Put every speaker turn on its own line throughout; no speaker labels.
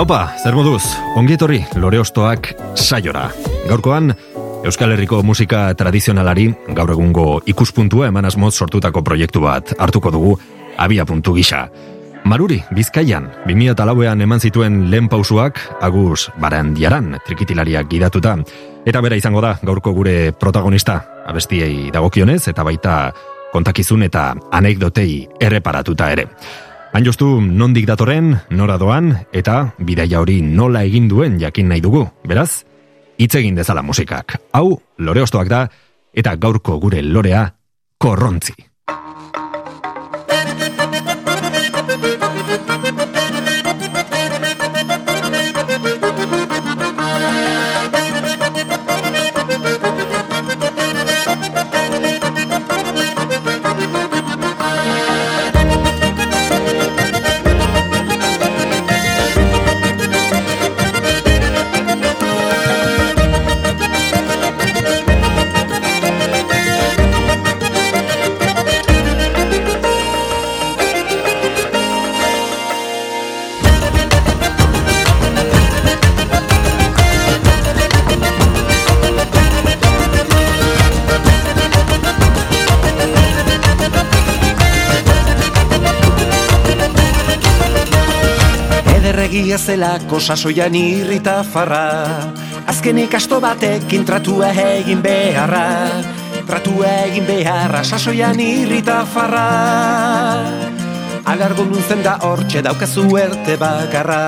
Opa, zer moduz, ongi etorri lore ostoak saiora. Gaurkoan, Euskal Herriko musika tradizionalari gaur egungo ikuspuntua eman asmoz sortutako proiektu bat hartuko dugu abia puntu gisa. Maruri, Bizkaian, 2008an eman zituen lehen pausuak, agus barandiaran, trikitilariak gidatuta. Eta bera izango da, gaurko gure protagonista, abestiei dagokionez, eta baita kontakizun eta anekdotei erreparatuta ere. Hain joztu, nondik datorren, nora doan, eta bidaia hori nola egin duen jakin nahi dugu, beraz? Hitz egin dezala musikak. Hau, lore ostoak da, eta gaurko gure lorea, korrontzi.
Ederregia zelako sasoian irrita farra. Azkenik asto batekin tratua egin beharra. Tratua egin beharra sasoian irrita farra. Agargo nuntzen da hortxe daukazu erte bakarra.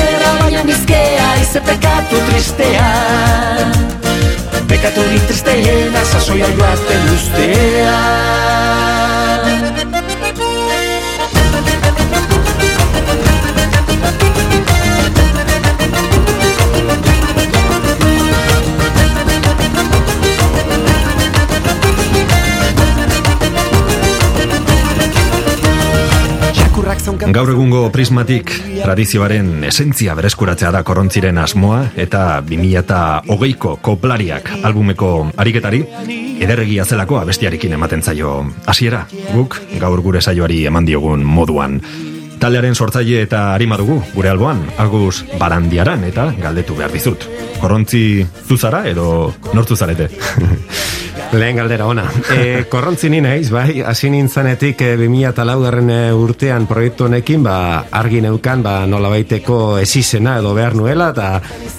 Era baina nizkea ize pekatu tristea. Pekatu tristeena sasoia joaten ustea
Gaur egungo prismatik tradizioaren esentzia bereskuratzea da korrontziren asmoa eta 2008ko koplariak albumeko ariketari ederregia zelako abestiarekin ematen zaio hasiera guk gaur gure saioari eman diogun moduan. Taldearen sortzaile eta harima dugu gure alboan, agus barandiaran eta galdetu behar dizut. Korrontzi zuzara edo nortu zarete?
Lehen galdera ona. E, korrontzi ni naiz, bai, hasi nintzanetik e, 2008 garren urtean proiektu honekin, ba, argi neukan, ba, nola baiteko esizena edo behar nuela, eta,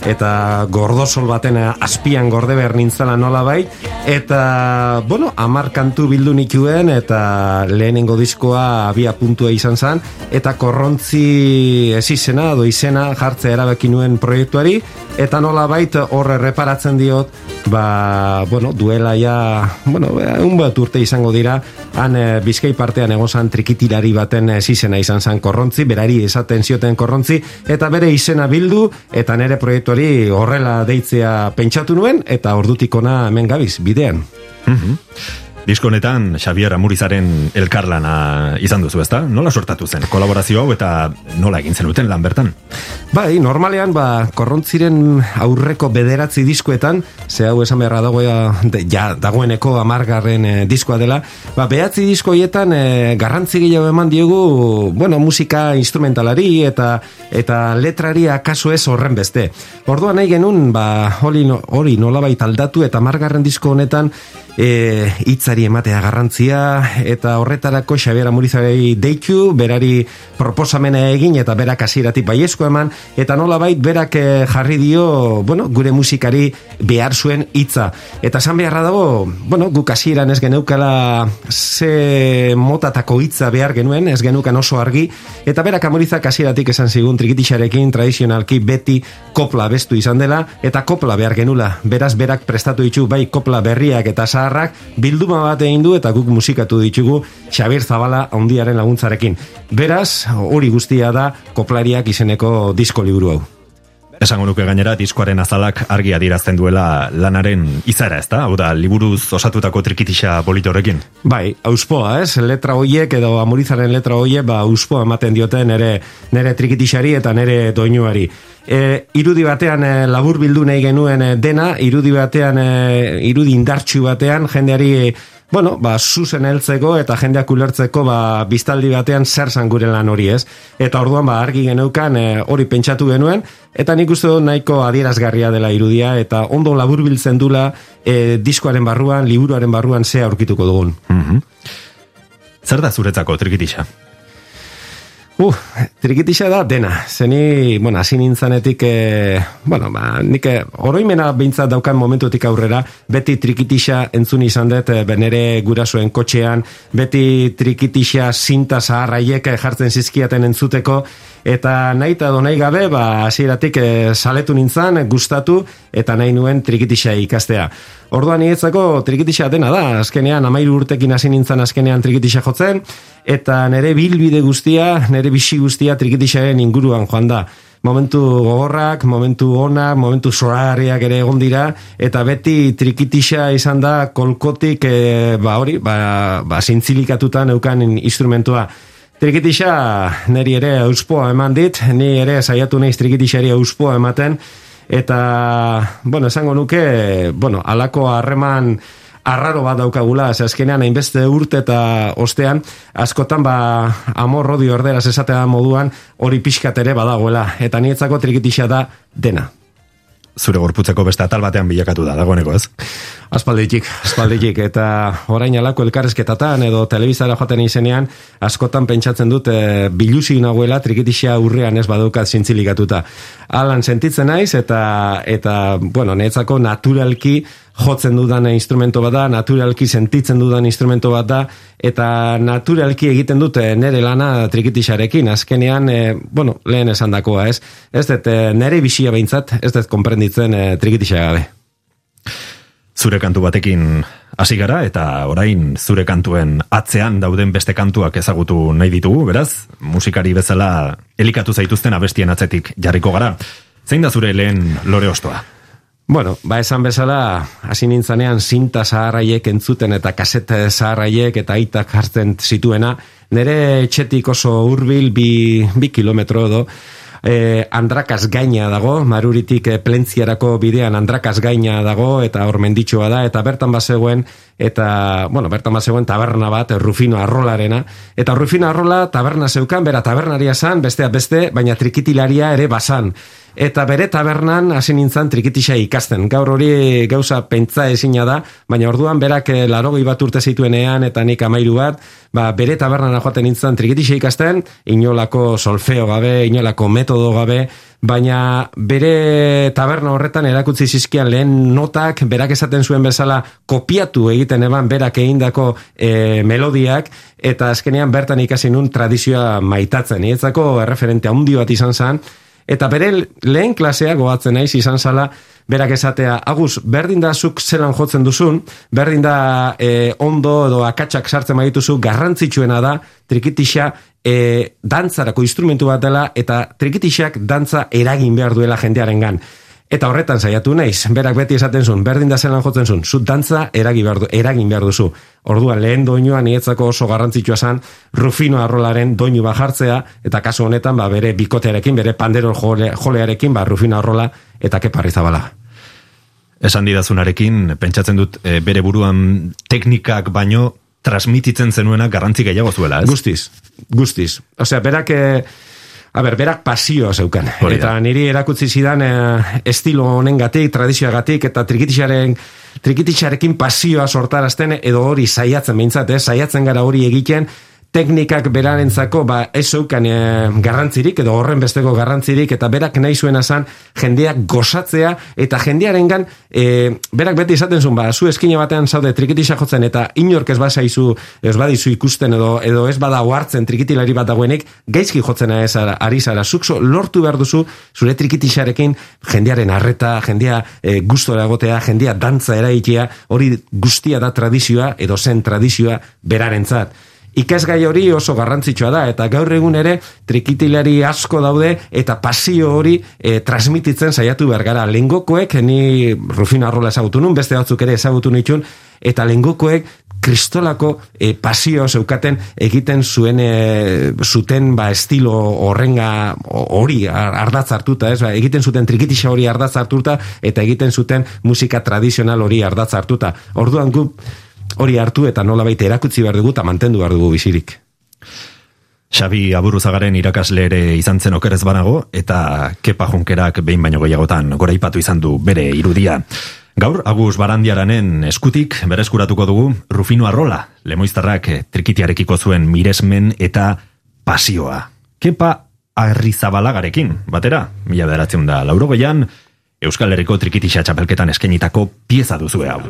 eta gordosol baten azpian gorde behar nintzala nola bai, eta, bueno, amar kantu bildu nikuen, eta lehenengo diskoa abia puntua izan zen, eta korrontzi esizena edo izena jartze erabaki nuen proiektuari, eta nola bait horre reparatzen diot, ba, bueno, duela ja bueno, un bat urte izango dira, han e, bizkai partean egozan trikitilari baten zizena izan zan korrontzi, berari esaten zioten korrontzi, eta bere izena bildu, eta nere proiektuari horrela deitzea pentsatu nuen, eta ordutikona hemen gabiz, bidean.
Mm Disko honetan Xavier Amurizaren elkarlana izan duzu, ezta? Nola sortatu zen kolaborazio hau eta nola egin zenuten lan bertan?
Bai, normalean ba korrontziren aurreko bederatzi diskoetan, ze hau esan beharra dago ja dagoeneko 10garren e, diskoa dela, ba behatzi diskoietan e, garrantzi gehiago eman diogu, bueno, musika instrumentalari eta eta letrari akaso ez horren beste. Orduan nahi genun, ba hori hori nolabait aldatu eta 10garren disko honetan e, hitzari ematea garrantzia eta horretarako Xabier Amurizarei deitu, berari proposamena egin eta berak hasieratik baiezko eman eta nolabait berak eh, jarri dio, bueno, gure musikari behar zuen hitza. Eta esan beharra dago, bueno, guk hasieran ez geneukala ze motatako hitza behar genuen, ez genukan oso argi eta berak Amurizak hasieratik esan zigun trikitixarekin tradizionalki beti kopla bestu izan dela eta kopla behar genula. Beraz berak prestatu ditu bai kopla berriak eta zaharrak bilduma bat egin du eta guk musikatu ditugu Xabier Zabala handiaren laguntzarekin. Beraz, hori guztia da koplariak izeneko disko liburu hau.
Esango nuke gainera diskoaren azalak argi adierazten duela lanaren izara, ezta? Hau da, liburuz osatutako trikitisa horrekin.
Bai, auspoa, ez? Letra hoiek edo amurizaren letra hoiek, ba, auspoa ematen diote nere, nere trikitisari eta nere doinuari. E, irudi batean e, labur bildu nahi genuen e, dena, irudi batean, e, irudi indartxu batean, jendeari bueno, ba, zuzen heltzeko eta jendeak ulertzeko ba, biztaldi batean zer zan gure lan hori ez. Eta orduan ba, argi geneukan e, hori pentsatu genuen, eta nik uste dut nahiko adierazgarria dela irudia, eta ondo labur biltzen dula e, diskoaren barruan, liburuaren barruan ze aurkituko dugun.
Mm Zer da zuretzako trikitisa?
Uh, trikitisa da dena. Zeni, bueno, hasi nintzanetik, e, bueno, ba, nik eh, oroimena bintzat daukan momentutik aurrera, beti trikitisa entzun izan dut, e, benere gurasoen kotxean, beti trikitisa zinta zaharraiek jartzen zizkiaten entzuteko, eta nahi eta nahi gabe, ba, hasieratik e, saletu nintzen, gustatu, eta nahi nuen trikitisa ikastea. Orduan nietzako trikitisa dena da, azkenean, amairu urtekin hasi nintzen azkenean trikitisa jotzen, eta nere bilbide guztia, nere bisi guztia trikitisaren inguruan joan da. Momentu gogorrak, momentu onak, momentu sorariak ere egon dira, eta beti trikitisa izan da kolkotik, e, ba hori, ba, ba zintzilikatutan eukan instrumentua. Trikitisa neri ere auspoa eman dit, ni ere saiatu naiz trikitisari auspoa ematen, eta, bueno, esango nuke, bueno, alako harreman arraro bat daukagula, ez azkenean hainbeste urte eta ostean, askotan ba amor rodi orderaz esatea moduan hori pixkat ere badagoela, eta nietzako trikitisa da dena
zure gorputzeko beste atal batean bilakatu da, dagoeneko ez?
Aspalditik, aspalditik, eta orain alako elkarrezketatan edo telebizara joaten izenean, askotan pentsatzen dut e, bilusi nagoela trikitixea urrean ez badukat zintzilikatuta. Alan sentitzen naiz eta, eta bueno, netzako naturalki jotzen dudan instrumento bat da, naturalki sentitzen dudan instrumento bat da, eta naturalki egiten dute nere lana trikitixarekin, azkenean, e, bueno, lehen esan dakoa, ez? Ez dut, e, nere bisia behintzat, ez dut komprenditzen e, trikitixa gabe.
Zure kantu batekin hasi gara eta orain zure kantuen atzean dauden beste kantuak ezagutu nahi ditugu, beraz, musikari bezala elikatu zaituzten abestien atzetik jarriko gara. Zein da zure lehen lore ostoa?
Bueno, ba esan bezala, hasi nintzanean zinta zaharraiek entzuten eta kasete zaharraiek eta aitak hartzen zituena, nire etxetik oso hurbil bi, bi kilometro edo, e, andrakaz gaina dago, maruritik e, plentziarako bidean andrakaz gaina dago, eta hor menditxoa da, eta bertan bazegoen, eta, bueno, bertan bazegoen taberna bat, Rufino Arrolarena, eta Rufino Arrola taberna zeukan, bera tabernaria zan, bestea beste, baina trikitilaria ere basan eta bere tabernan hasi nintzen trikitisa ikasten. Gaur hori gauza pentsa ezina da, baina orduan berak eh, larogei bat urte zituenean eta nik amairu bat, ba, bere tabernan joaten nintzen trikitisa ikasten, inolako solfeo gabe, inolako metodo gabe, baina bere taberna horretan erakutsi zizkian lehen notak, berak esaten zuen bezala kopiatu egiten eban berak egindako e, melodiak, eta azkenean bertan ikasi nun tradizioa maitatzen. Ietzako erreferente handi bat izan zen, Eta bere lehen klasea goatzen naiz izan zala, berak esatea, agus, berdin da zuk zelan jotzen duzun, berdin da e, ondo edo akatsak sartzen badituzu, garrantzitsuena da, trikitisa e, dantzarako instrumentu bat dela, eta trikitisak dantza eragin behar duela jendearen gan. Eta horretan saiatu naiz, berak beti esaten zuen, berdin da zelan jotzen zuen, zu dantza eragin behar, du, eragin behar duzu. Orduan lehen doinua nietzako oso garrantzitsua zan, Rufino Arrolaren doinu bajartzea, eta kasu honetan ba, bere bikotearekin, bere pandero jole, jolearekin, ba, Rufino Arrola eta keparri zabala.
Esan didazunarekin, pentsatzen dut e, bere buruan teknikak baino transmititzen zenuena garrantzi gehiago zuela, ez?
Guztiz, guztiz. Osea, berak... E, A ber, berak pasioa zeukan. Eta niri erakutsi zidan eh, estilo honengatik, tradizioagatik eta trikitixaren trikitixarekin pasioa sortarazten edo hori saiatzen behintzat, eh? saiatzen gara hori egiten teknikak berarentzako ba ez zeukan e, garrantzirik edo horren besteko garrantzirik eta berak nahi zuena zan jendeak gozatzea eta jendearengan e, berak beti izaten zuen ba zu eskine batean zaude trikitisa jotzen eta inork ez basaizu ez badizu ikusten edo edo ez bada hartzen trikitilari bat dagoenik gaizki jotzen ez ari zara. Zuk lortu behar duzu zure trikitisarekin jendearen arreta jendea e, gustora egotea jendea dantza eraikia hori guztia da tradizioa edo zen tradizioa berarentzat ikasgai hori oso garrantzitsua da eta gaur egun ere trikitilari asko daude eta pasio hori e, transmititzen saiatu behar gara. Lengokoek ni Rufino Arrola ezagutu nun beste batzuk ere ezagutu nitun eta lengokoek kristolako e, pasio zeukaten egiten zuen e, zuten ba estilo horrenga hori ardatz hartuta ez, ba, egiten zuten trikitisa hori ardatz hartuta eta egiten zuten musika tradizional hori ardatz hartuta. Orduan gu hori hartu eta nola baita erakutzi behar dugu eta mantendu behar dugu bizirik.
Xabi Aburuzagaren irakasle ere izan zen okerez banago, eta kepa junkerak behin baino gehiagotan gora ipatu izan du bere irudia. Gaur, Agus Barandiaranen eskutik berezkuratuko dugu Rufino Arrola, lemoiztarrak trikitiarekiko zuen miresmen eta pasioa. Kepa Arrizabalagarekin, batera, mila bederatzen da, lauro Euskal Herriko trikitisa txapelketan eskenitako pieza duzu hau.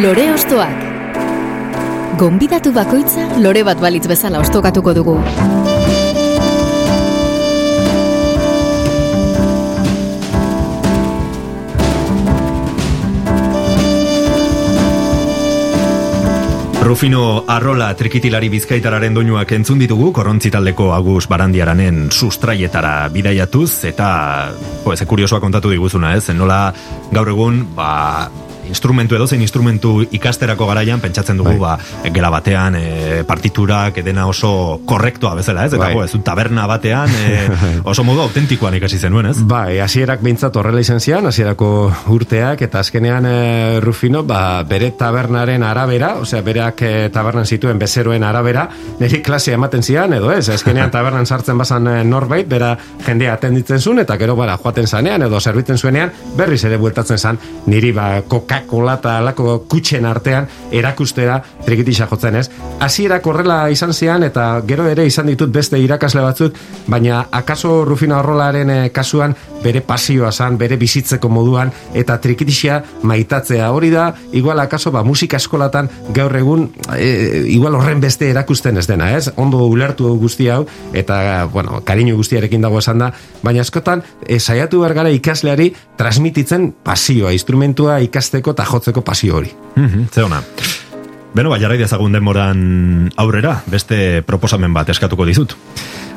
Lore Ostoak Gonbidatu bakoitza lore bat balitz bezala ostokatuko dugu.
Rufino Arrola trikitilari bizkaitararen doinuak entzun ditugu, korrontzi taldeko Agus Barandiaranen sustraietara bidaiatuz, eta, po, ez, kuriosoa kontatu diguzuna, ez? Nola gaur egun, ba, instrumentu edo zein instrumentu ikasterako garaian pentsatzen dugu bai. ba gela batean e, partiturak edena oso korrektua bezala, ez? Eta bai. ez taberna batean e, oso modu autentikoan ikasi zenuen, ez?
Bai, hasierak beintzat horrela izan zian, hasierako urteak eta azkenean e, Rufino ba, bere tabernaren arabera, osea bereak e, tabernan zituen bezeroen arabera, niri klase ematen zian edo ez? Azkenean tabernan sartzen bazan e, norbait, bera jendea atenditzen zuen eta gero bara joaten zanean edo zerbitzen zuenean berriz ere bueltatzen zan niri ba koka kola eta alako kutxen artean erakustera trikitisa jotzen ez. Hasierak horrela izan zian eta gero ere izan ditut beste irakasle batzuk, baina akaso Rufino Arrolaren eh, kasuan bere pasioa zan, bere bizitzeko moduan eta trikitisa maitatzea hori da, igual akaso ba, musika eskolatan gaur egun e, igual horren beste erakusten ez dena, ez? Ondo ulertu guzti hau eta, bueno, kariño guztiarekin dago esan da, baina askotan e, saiatu bergara ikasleari transmititzen pasioa, instrumentua ikasteko eta jotzeko pasio hori.
Mm -hmm, ze ona. Beno, bai, jarrai dezagun denboran aurrera, beste proposamen bat eskatuko dizut.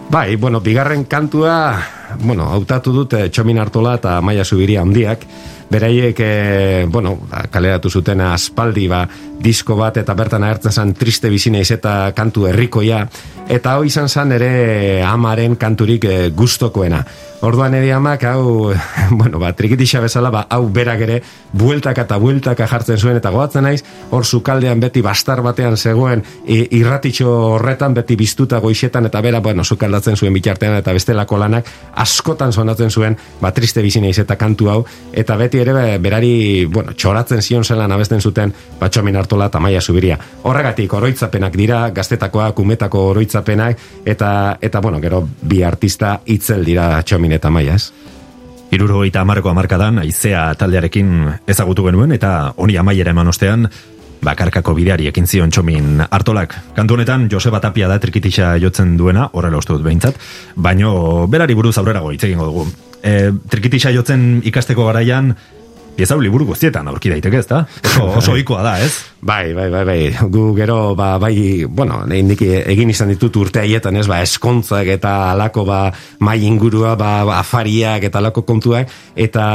Bai, bueno, bigarren kantua, bueno, hautatu dut eh, Txomin Artola eta Maia Zubiria handiak, beraiek, e, bueno, ba, kaleratu zuten aspaldi, ba, disko bat eta bertan agertzen zen triste bizineiz eta kantu herrikoia, eta hau izan zen ere amaren kanturik e, gustokoena. Orduan ere amak, hau, bueno, ba, trikitisa bezala, ba, hau berak ere, bueltaka eta bueltaka jartzen zuen, eta goatzen naiz, hor sukaldean beti bastar batean zegoen, irratitxo horretan beti biztuta goixetan, eta bera, bueno, sukaldatzen zuen bitartean, eta bestelako lanak, askotan sonatzen zuen, ba, triste bizineiz eta kantu hau, eta beti ere, berari, bueno, txoratzen zion zelan abesten zuten, ba, txomin hartola eta maia zubiria. Horregatik, oroitzapenak dira, gaztetakoak, kumetako oroitzapenak, eta, eta, bueno, gero, bi artista itzel dira txomin eta maia, ez?
Iruro eta amarko amarkadan, aizea taldearekin ezagutu genuen, eta honi amaiera eman ostean, bakarkako bideari ekin zion txomin hartolak. Kantu honetan, Joseba Tapia da trikitisa jotzen duena, horrela uste dut behintzat, baino berari buruz aurrera goitz egingo dugu. E, trikitisa jotzen ikasteko garaian, pieza liburu guztietan aurki daiteke, ez da? Oso, oso ikoa da, ez?
Bai, bai, bai, bai. Gu gero, ba, bai, bueno, indik egin izan ditut urte haietan, ez, ba, eskontzak eta alako, ba, mai ingurua, ba, afariak eta alako kontuak, eta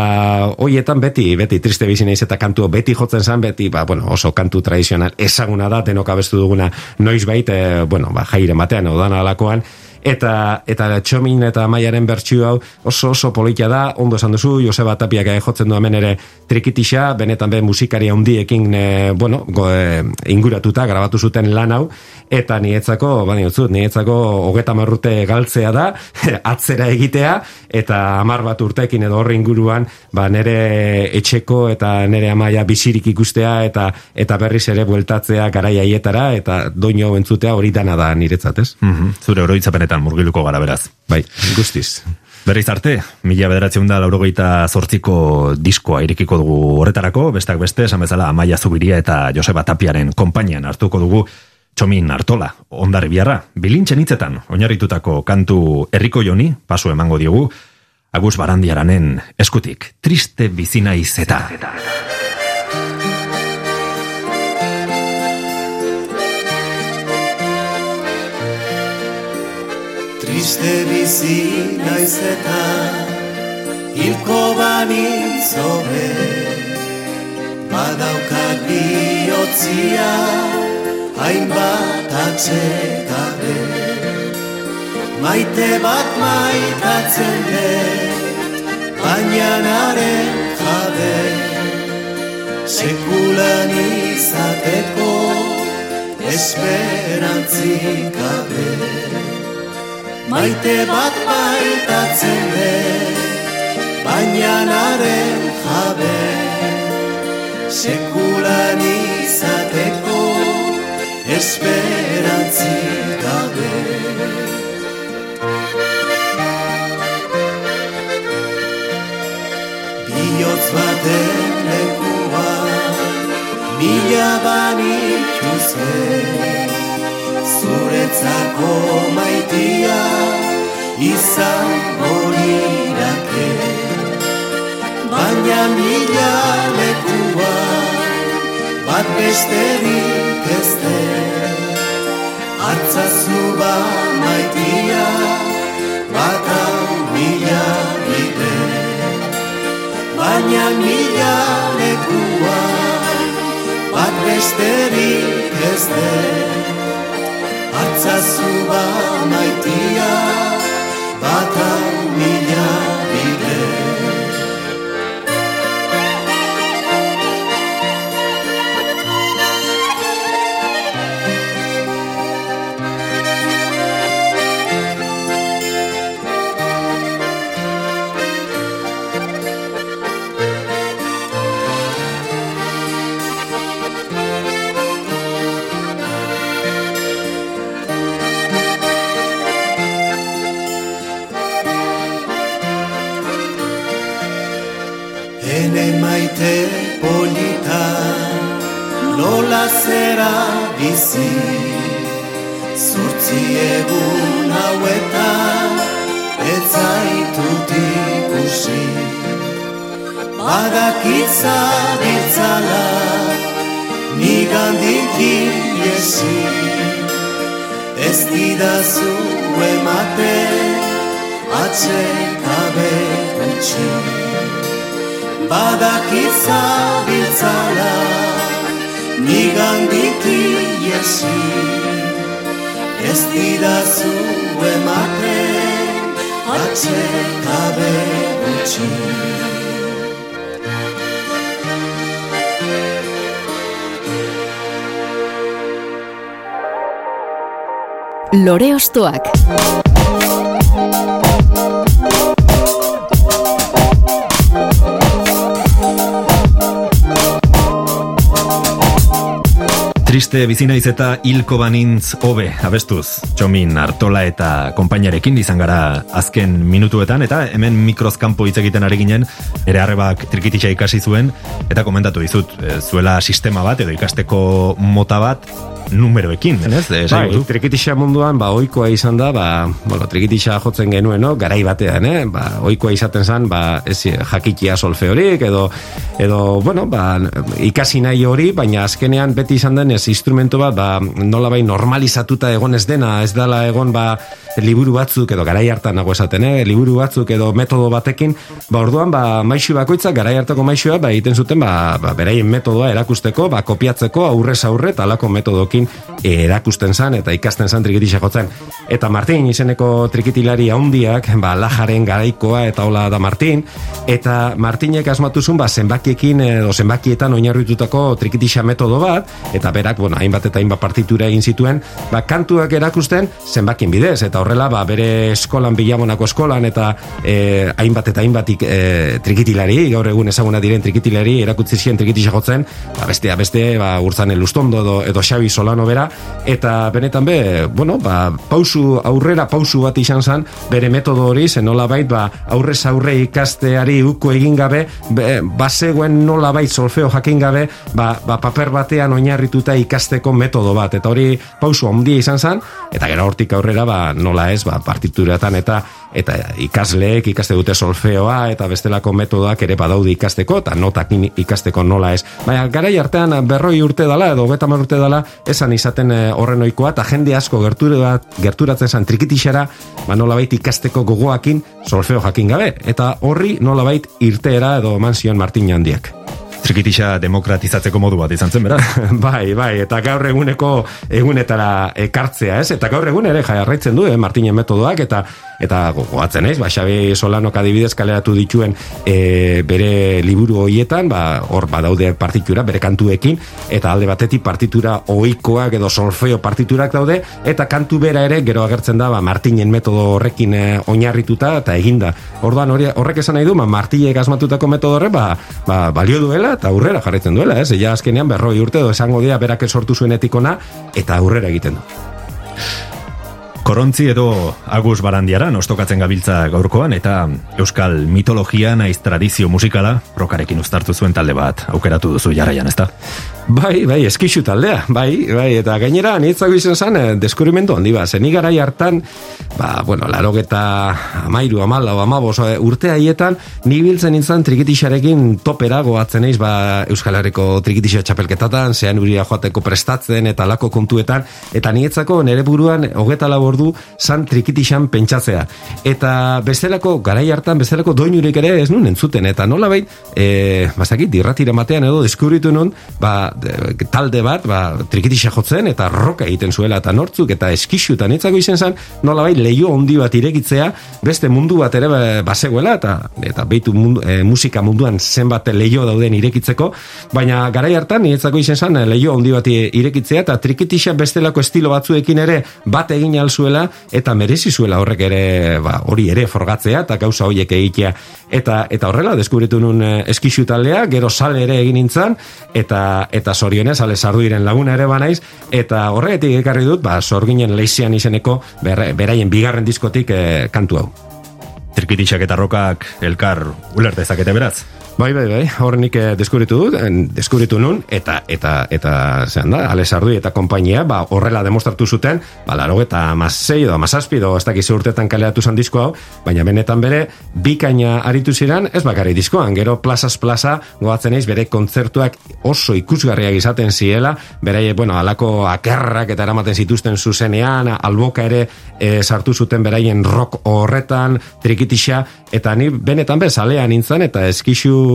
hoietan beti, beti, triste bizi naiz eta kantu beti jotzen zan, beti, ba, bueno, oso kantu tradizional ezaguna da, denok abestu duguna noiz bait, e, bueno, ba, jaire matean, odan alakoan, eta eta txomin eta maiaren bertsio hau oso oso politia da, ondo esan duzu, Joseba Tapiak jotzen du hemen ere trikitisa, benetan be musikari handiekin e, bueno, go, e, inguratuta grabatu zuten lan hau, eta nietzako, bani utzut, nietzako hogeta marrute galtzea da, atzera egitea, eta amar bat urtekin edo horri inguruan, ba nere etxeko eta nere amaia bizirik ikustea, eta eta berriz ere bueltatzea garai haietara, eta doino entzutea hori dana da niretzat, ez?
Mm Zure oroitzapenetan murgiluko gara beraz.
Bai, guztiz.
Berriz arte, mila bederatzen da laurogeita zortziko diskoa irekiko dugu horretarako, bestak beste, esan bezala Amaia Zubiria eta Joseba Tapiaren konpainian hartuko dugu Txomin Artola, ondari biarra, bilintxen hitzetan, oinarritutako kantu herriko joni, pasu emango diogu, Agus Barandiaranen eskutik, triste bizina izeta.
Triste bizina izeta, hilko bani zobe, badaukat bihotzia, hainbat atzekabe Maite bat maitatzen dut, baina naren jabe Sekulan izateko esperantzik gabe Maite bat maitatzen dut, baina naren jabe. Sekulan izateko esperantzi gabe. Biotz baten lekua Mila banitu zen Zuretzako maitia Izan bonirake Baina mila lekua Bat besterik ez den Altzazu ba maitia Bata mila bide Baina mila lekua Bat besterik ez de Altzazu ba maitia Bata mila Badakitza ditzala Nigandik iesi Ez didazu emate Atsekabe utxik badakitza biltzala nigandik iesi ez didazu ematen atzekabe gutxi
Lore Ostoak
Triste bizinaiz eta hilko banintz hobe abestuz. Txomin Artola eta konpainarekin izan gara azken minutuetan eta hemen mikrozkampo hitz egiten ari ginen ere arrebak trikititxa ikasi zuen eta komentatu dizut e, zuela sistema bat edo ikasteko mota bat numeroekin, ez?
E, bai, trikitixa munduan, ba, oikoa izan da, ba, bueno, trikitixa jotzen genuen, no? garai batean, eh? ba, oikoa izaten zen, ba, ez jakikia solfeorik, edo, edo, bueno, ba, ikasi nahi hori, baina azkenean beti izan den ez instrumento bat, ba, nola bai normalizatuta egon ez dena, ez dela egon ba, liburu batzuk edo garai hartan nago esaten, eh? liburu batzuk edo metodo batekin, ba, orduan ba, maixu bakoitzak garai hartako maixua ba, egiten zuten ba, ba, beraien metodoa erakusteko, ba, kopiatzeko aurrez aurre talako metodokin erakusten zan eta ikasten zan trikitisa jotzen. Eta Martin izeneko trikitilari handiak, ba, lajaren garaikoa eta hola da Martin, eta Martinek asmatuzun ba, zenbakiekin edo zenbakietan oinarritutako trikitisa metodo bat, eta berak, bueno, hainbat eta hainbat partitura egin zituen, ba, kantuak erakusten zenbakin bidez, eta horrela, ba, bere eskolan, bilamonako eskolan, eta e, hainbat eta hainbat e, trikitilari, gaur egun ezaguna diren trikitilari, erakutzi ziren trikitisa jotzen, ba, bestea, beste, ba, urtzan elustondo edo, edo Xabi Solano bera, eta benetan be, bueno, ba, pausu, aurrera pausu bat izan zen, bere metodo hori, zen nola bait, ba, aurrez aurre ikasteari uko egin gabe, be, bazegoen nola bait solfeo jakin gabe, ba, ba, paper batean oinarrituta ikasteko metodo bat, eta hori pausu handia izan zen, eta gero hortik aurrera, ba, nola ez, ba, partituratan eta eta ikasleek ikaste dute solfeoa eta bestelako metodoak ere badaude ikasteko eta notakin ikasteko nola ez. Baina garai artean berroi urte dela edo geta urte dela esan izaten eh, horren oikoa eta jende asko gerturatzen zan trikitixera ba nolabait ikasteko gogoakin solfeo jakin gabe eta horri nolabait irteera edo mansion Martin handiak
trikitixa demokratizatzeko modu bat izan zen, beraz?
bai, bai, eta gaur eguneko egunetara ekartzea, ez? Eta gaur egun ere jarraitzen du, eh, Martinen metodoak, eta eta gogoatzen ez, ba, Xabi Solano kadibidez kaleratu dituen e, bere liburu hoietan, ba, hor badaude partitura, bere kantuekin, eta alde batetik partitura oikoak edo solfeo partiturak daude, eta kantu bera ere gero agertzen da, ba, Martinen metodo horrekin e, oinarrituta, eta eginda. Orduan horrek esan nahi du, ba, Martinek asmatutako metodo horre, ba, ba, balio duela, eta aurrera jarretzen duela, ez? Ja azkenean berroi urte edo esango dira berak sortu zuen etikona, eta aurrera egiten du.
Korontzi edo Agus Barandiara nostokatzen gabiltza gaurkoan eta Euskal mitologia naiz tradizio musikala rokarekin uztartu zuen talde bat aukeratu duzu jarraian, ezta?
Bai, bai, eskixu taldea, bai, bai, eta gainera nintzago izan zen eh, deskurimendu handi ba, zen garai hartan, ba, bueno, laro eta amairu, amala, amabos eh, urte haietan, ni biltzen nintzen trikitixarekin topera goatzen eiz, ba, Euskal Herriko trikitixa txapelketatan, zean uria joateko prestatzen eta lako kontuetan, eta nietzako nere buruan hogeta labor ordu san trikitixan pentsatzea. Eta bestelako garai hartan bestelako doinurik ere ez nun entzuten eta nola eh, bazakit dirratira matean edo deskubritu nun, ba, talde bat, ba, trikitixa jotzen eta roka egiten zuela eta nortzuk eta eskixu eta nitzako izen nola bait leio handi bat irekitzea, beste mundu bat ere ba, basegoela eta eta beitu mundu, e, musika munduan zenbat leio dauden irekitzeko, baina garai hartan niretzako izen zan leio handi bat irekitzea eta trikitixa bestelako estilo batzuekin ere bat egin alzu eta merezi zuela horrek ere ba, hori ere forgatzea eta gauza horiek egitea. Eta eta horrela deskubritu nun eh, eskixu taldea gero sale ere egin nintzen eta eta sorionez ale sarduiren laguna ere banaiz eta horregatik ekarri dut ba sorginen leizian izeneko beraien bigarren diskotik eh, kantu hau
Trikitixak eta rokak elkar ulertezakete beraz?
Bai, bai, bai, horrenik eh, deskubritu dut, deskubritu nun, eta, eta, eta, zehan da, Alesardui eta kompainia, ba, horrela demostratu zuten, ba, laro eta mazei, edo amazazpi, edo ez dakizu urtetan kaleatu zan disko hau, baina benetan bere, bikaina aritu ziren, ez bakari diskoan, gero plazas plaza, goatzen eiz, bere kontzertuak oso ikusgarriak izaten ziela, bere, bueno, alako akerrak eta eramaten zituzten zuzenean, alboka ere e, sartu zuten beraien rock horretan, trikitixa, eta ni benetan bez, alean nintzen, eta eskixu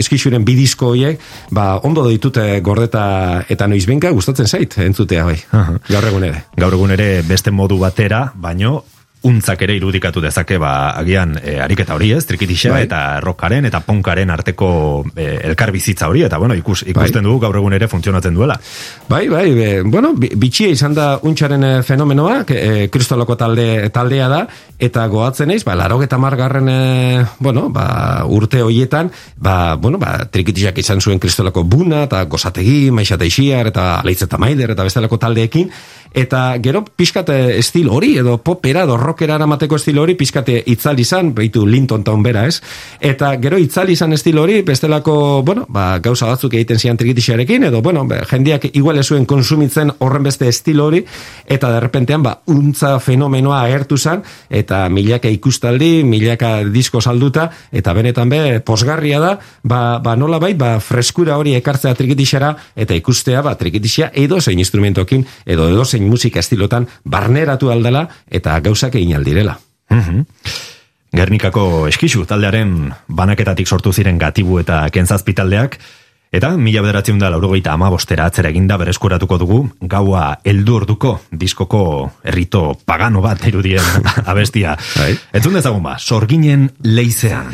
eskixuren bidizko hoiek, ba, ondo ditute gordeta eta noizbenka gustatzen zait entzutea bai. Gaur egun ere.
Gaur egun ere beste modu batera, baino untzak ere irudikatu dezake ba agian e, ariketa hori ez trikitixa bai. eta rockaren eta punkaren arteko e, elkar bizitza hori eta bueno ikus, ikusten bai. dugu gaur egun ere funtzionatzen duela
bai bai be, bueno bitxia izan da untzaren e, fenomenoa e, kristoloko talde taldea da eta goatzen naiz ba 80garren e, bueno ba urte hoietan ba bueno ba trikitixak izan zuen kristoloko buna eta gozategi maixateixiar eta aleitz eta maider eta bestelako taldeekin eta gero pixkate estil hori edo popera edo rockera eramateko estil hori pixkate itzal izan, behitu Linton taun bera ez, eta gero itzal izan estil hori bestelako, bueno, ba, gauza batzuk egiten zian trikitixarekin, edo bueno, be, jendiak igual zuen konsumitzen horren beste estil hori, eta derrepentean ba, untza fenomenoa agertu zan, eta milaka ikustaldi, milaka disko salduta, eta benetan be, posgarria da, ba, ba nola bai, ba, freskura hori ekartzea trikitixara, eta ikustea, ba, trikitixia edo zein instrumentokin, edo edo zein musika estilotan barneratu aldela eta gauzak egin aldirela.
Mm Gernikako eskixu taldearen banaketatik sortu ziren gatibu eta kentzazpi taldeak, eta mila bederatzen da laurogeita ama bostera atzera eginda berezkuratuko dugu, gaua eldu orduko diskoko errito pagano bat erudien abestia. Bai. Etzun dezagun ba, sorginen leizean.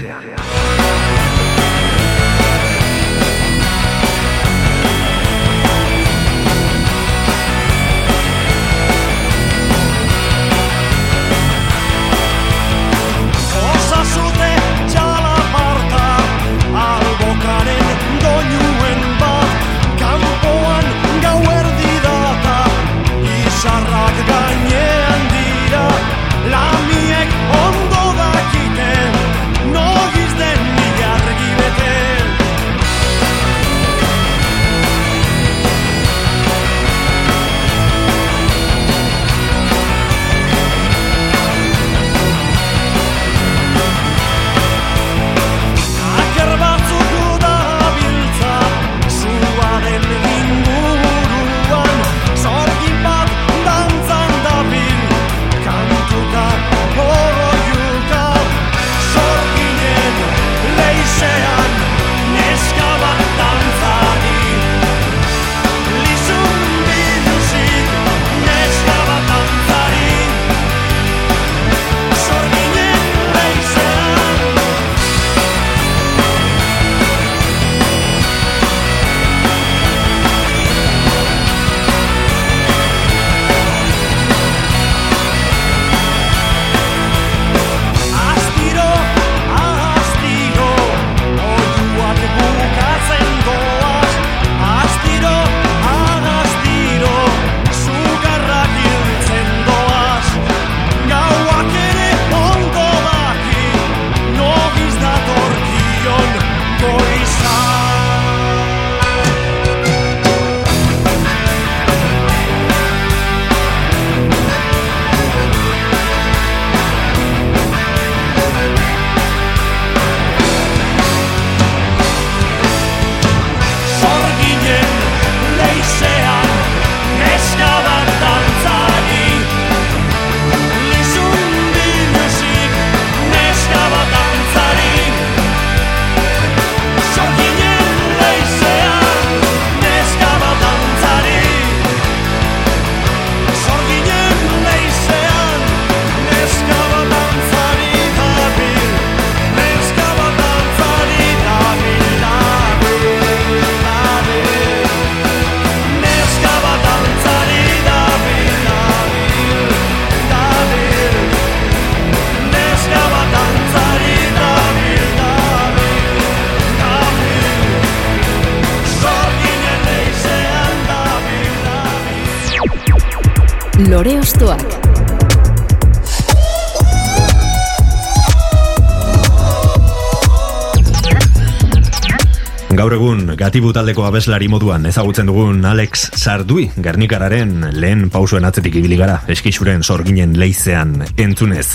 Gaur egun, gatibu taldeko abeslari moduan ezagutzen dugun Alex Sardui, Gernikararen lehen pausuen atzetik ibili gara, eskixuren sorginen leizean entzunez.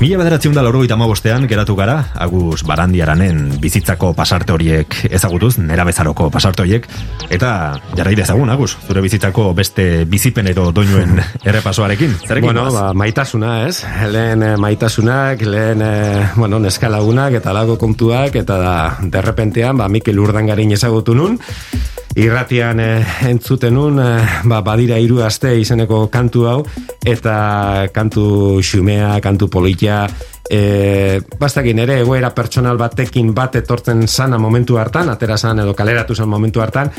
Mila bederatziun da laurogeita bostean geratu gara, Agus Barandiaranen bizitzako pasarte horiek ezagutuz, nera bezaroko pasarte horiek, eta jarrai dezagun, Agus, zure bizitzako beste bizipen edo doinuen errepasoarekin.
Zerekin bueno, ba, maitasuna, ez? Lehen eh, maitasunak, lehen eh, bueno, neskalagunak eta lago kontuak, eta da, derrepentean, ba, Mikel Urdangarin ezagutu nun, irratian e, entzuten nun, ba, badira hiru aste izeneko kantu hau, eta kantu xumea, kantu politia, e, bastakin ere egoera pertsonal batekin bat etortzen sana momentu hartan, atera zan edo kaleratu zan momentu hartan,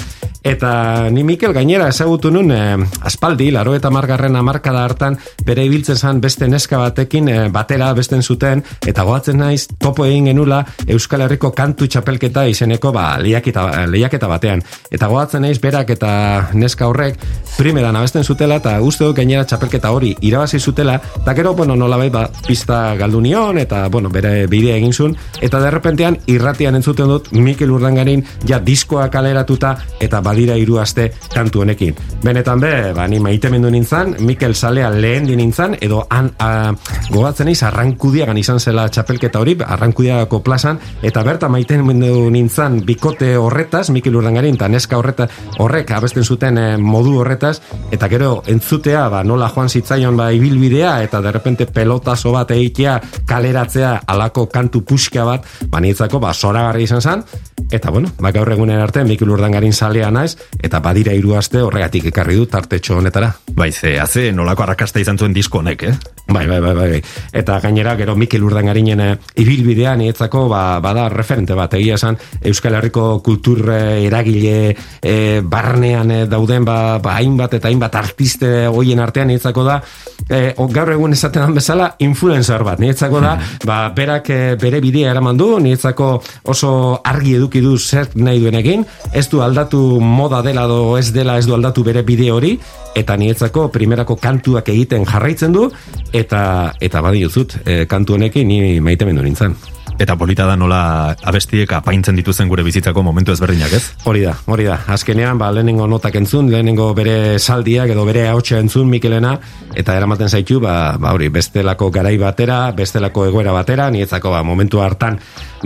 eta ni Mikel gainera ezagutu nun e, aspaldi, laro eta margarren amarkada hartan, bere ibiltzen zan beste neska batekin e, batera besten zuten, eta goatzen naiz topo egin genula Euskal Herriko kantu txapelketa izeneko ba, lehiaketa, lehiaketa batean. Eta goatzen naiz berak eta neska horrek primeran abesten zutela, eta uste gainera txapelketa hori irabazi zutela, eta gero, bueno, nola bai, ba, pista galdu eta bueno, bere bidea egin zuen eta derrepentean irratian entzuten dut Mikel Urdangarin ja diskoa kaleratuta eta badira hiru aste kantu honekin. Benetan be, ba ni maitemendu nintzan, Mikel Salea lehen di nintzan edo han a, gogatzen naiz arrankudiagan izan zela txapelketa hori, arrankudiagako plazan eta berta maitemendu nintzan bikote horretaz, Mikel Urdangarin eta neska horreta horrek abesten zuten eh, modu horretaz eta gero entzutea ba nola joan zitzaion ba ibilbidea eta derrepente pelotazo bat egitea kaleratzea alako kantu puxka bat, banitzako, ba, soragarri izan zen, eta bueno, ba, gaur egunen arte, Mikil Urdangarin salea naiz, eta badira hiru aste horregatik ekarri du tartetxo honetara.
Bai, ze, haze, nolako arrakasta izan zuen disko honek, eh?
Bai, bai, bai, bai. Eta gainera, gero Mikel Urdangarinen eh, ibilbidea nietzako, ba, bada referente bat, egia esan, Euskal Herriko kultur eh, eragile e, barnean dauden, ba, ba, hainbat eta hainbat artiste hoien artean nietzako da, e, gaur egun esaten bezala, influencer bat, nietzako da, ba, berak eh, bere bidea eraman du, nietzako oso argi eduki du zer nahi duenekin, ez du aldatu moda dela do ez dela ez du aldatu bere bide hori, eta nietzako primerako kantuak egiten jarraitzen du, eta eta badiozut, e, kantu honekin ni maitemendu nintzen.
Eta polita da nola abestiek apaintzen dituzen gure bizitzako momentu ezberdinak, ez?
Hori da, hori da. Azkenean, ba, lehenengo notak entzun, lehenengo bere saldiak edo bere hautsa entzun Mikelena, eta eramaten zaitu, ba, ba hori, bestelako garai batera, bestelako egoera batera, nietzako, ba, momentu hartan,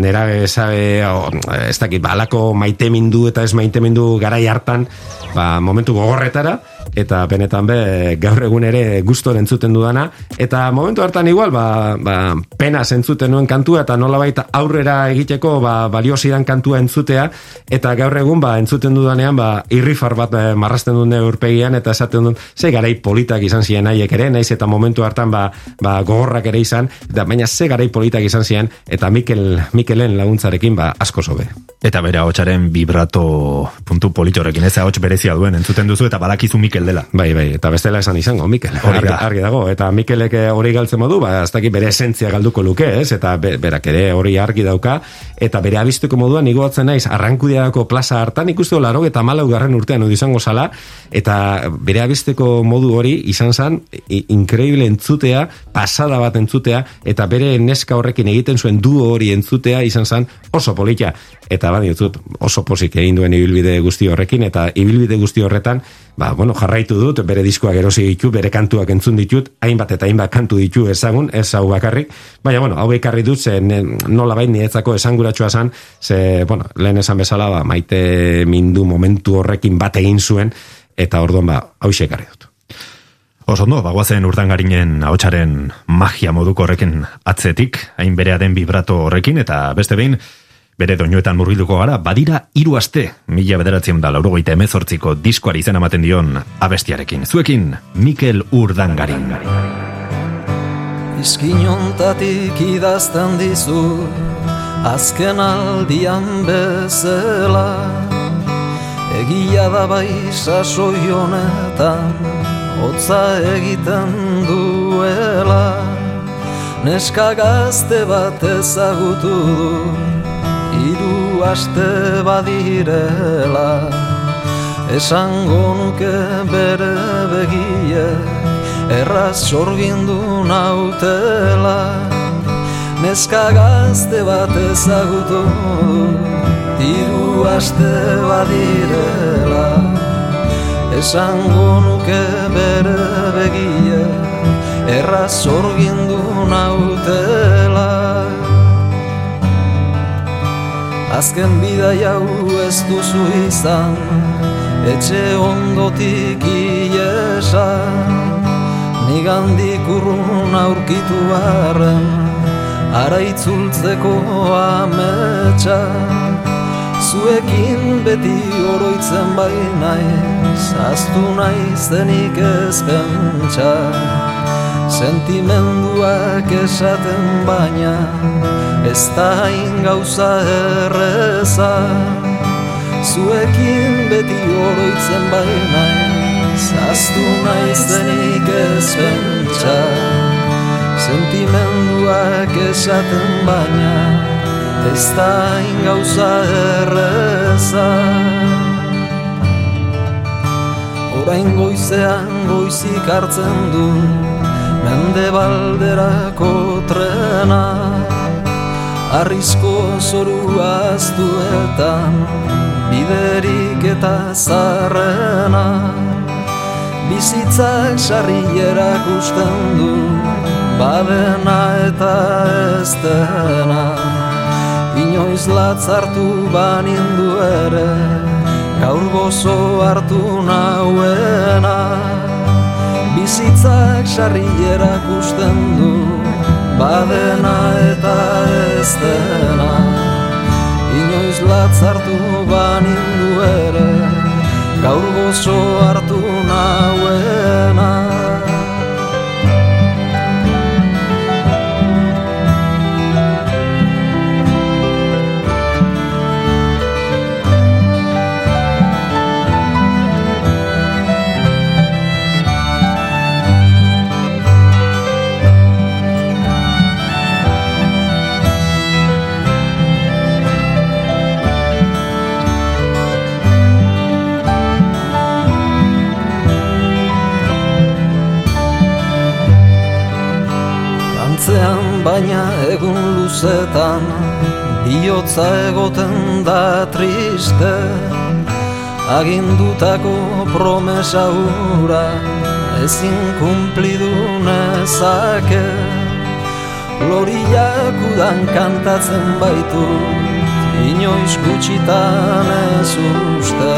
nera esabe, ez dakit, ba, alako maitemindu eta ez maitemindu garai hartan, ba, momentu gogorretara, eta benetan be gaur egun ere gustor entzuten dudana. Eta momentu hartan igual ba, ba pena entzuten nuen kantua eta nolabait aurrera egiteko ba baliozidan kantua entzutea. Eta gaur egun ba entzuten dudanean ba irrifar bat e, marrasten duen urpegian eta esaten duen ze garai politak izan ziren haiek ere naiz eta momentu hartan ba, ba gogorrak ere izan da baina ze garai politak izan ziren eta Mikel Mikelen laguntzarekin ba asko sobe
eta bere hotsaren vibrato puntu politorekin ez hots berezia duen entzuten duzu eta badakizu Mikel dela.
Bai, bai, eta bestela esan izango, Mikel. Argi, argi dago, eta Mikelek eh, hori galtzen modu, ba, ez dakit bere esentzia galduko luke, ez? Eta be, berak ere hori argi dauka, eta bere abistuko moduan igoatzen naiz, arrankudiako plaza hartan, ikustu laro eta malau garren urtean udi izango sala, eta bere abisteko modu hori izan zan, increíble entzutea, pasada bat entzutea, eta bere neska horrekin egiten zuen du hori entzutea izan zan oso politia. Eta badi, oso posik egin duen ibilbide guzti horrekin, eta ibilbide guzti horretan, ba, bueno, jarraitu dut, bere diskoak erosi ditu, bere kantuak entzun ditut, hainbat eta hainbat kantu ditu ezagun, ez hau bakarrik, baina, bueno, hau ekarri dut, ze nola bain nietzako esanguratsua zan, ze, bueno, lehen esan bezala, ba, maite mindu momentu horrekin bat egin zuen, eta orduan, ba, hau ekarri dut.
Osondo, bagoazen urtangarinen hautsaren magia moduko horrekin atzetik, hain berea den vibrato horrekin, eta beste behin, Bere doinuetan murgilduko gara, badira hiru aste, mila bederatzen da laurogeita emezortziko diskoari zen amaten dion abestiarekin. Zuekin, Mikel Urdangarin.
Iskinontatik idazten dizu, azken aldian bezela, egia da bai sasoi honetan, hotza egiten duela, neska gazte bat ezagutu du, Iru aste badirela Esango nuke bere begie Erraz sorgindu nautela. Neska gazte bat ezagutu Tiru aste badirela. Esango nuke bere begie Erraz sorgindu nautela Azken bida jau ez duzu izan Etxe ondotik iesa. Nigandik urrun aurkitu barren Ara itzultzeko ametsa. Zuekin beti oroitzen bai naiz Aztu naizenik ez pentsa. Sentimenduak esaten baina Ez da gauza erreza. Zuekin beti oroitzen bai naiz Aztu naizenik ez pentsa. Sentimenduak esaten baina Ez da ingauza erreza. Horain goizean goizik hartzen du Mende balderako trena Arrizko zoru aztuetan Biderik eta zarrena Bizitzak sarri erakusten du badena eta ez dena. Inoiz latzartu banindu ere Gaur gozo hartu nauena. Bizitzak sarri erakusten du Badena eta ez dena Inoiz latzartu banindu ere Gaur gozo hartu nauena baina egun luzetan Biotza egoten da triste. Agindutako promesa hura Ezin kumplidu nezake. Loriak udan kantatzen baitu Inoiz gutxitan ez uste.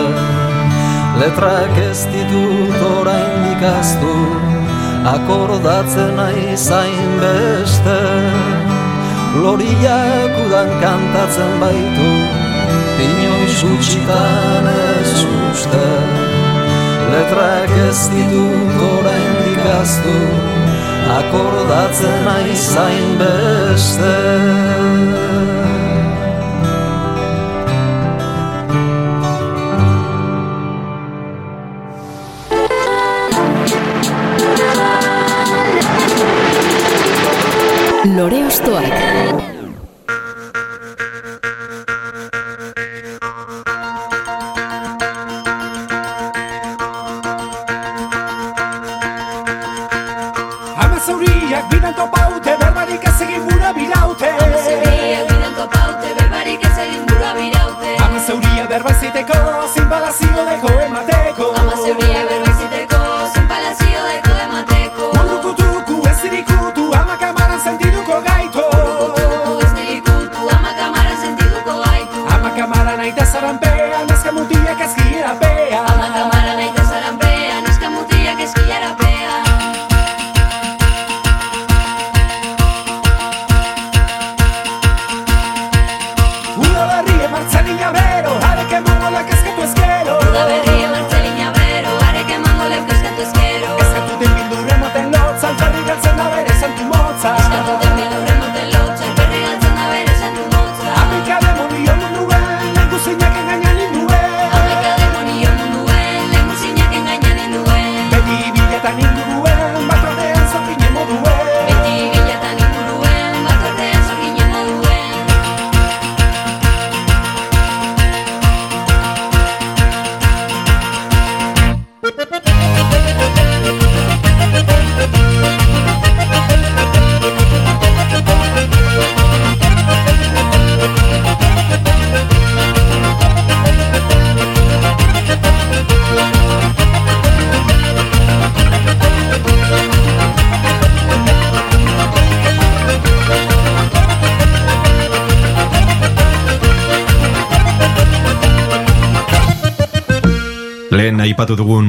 Letrak ez ditut orain dikaztu akordatzen nahi beste Loriak udan kantatzen baitu Inoiz utxitan ez uste. Letrak ez ditut orain dikaztu Akordatzen nahi beste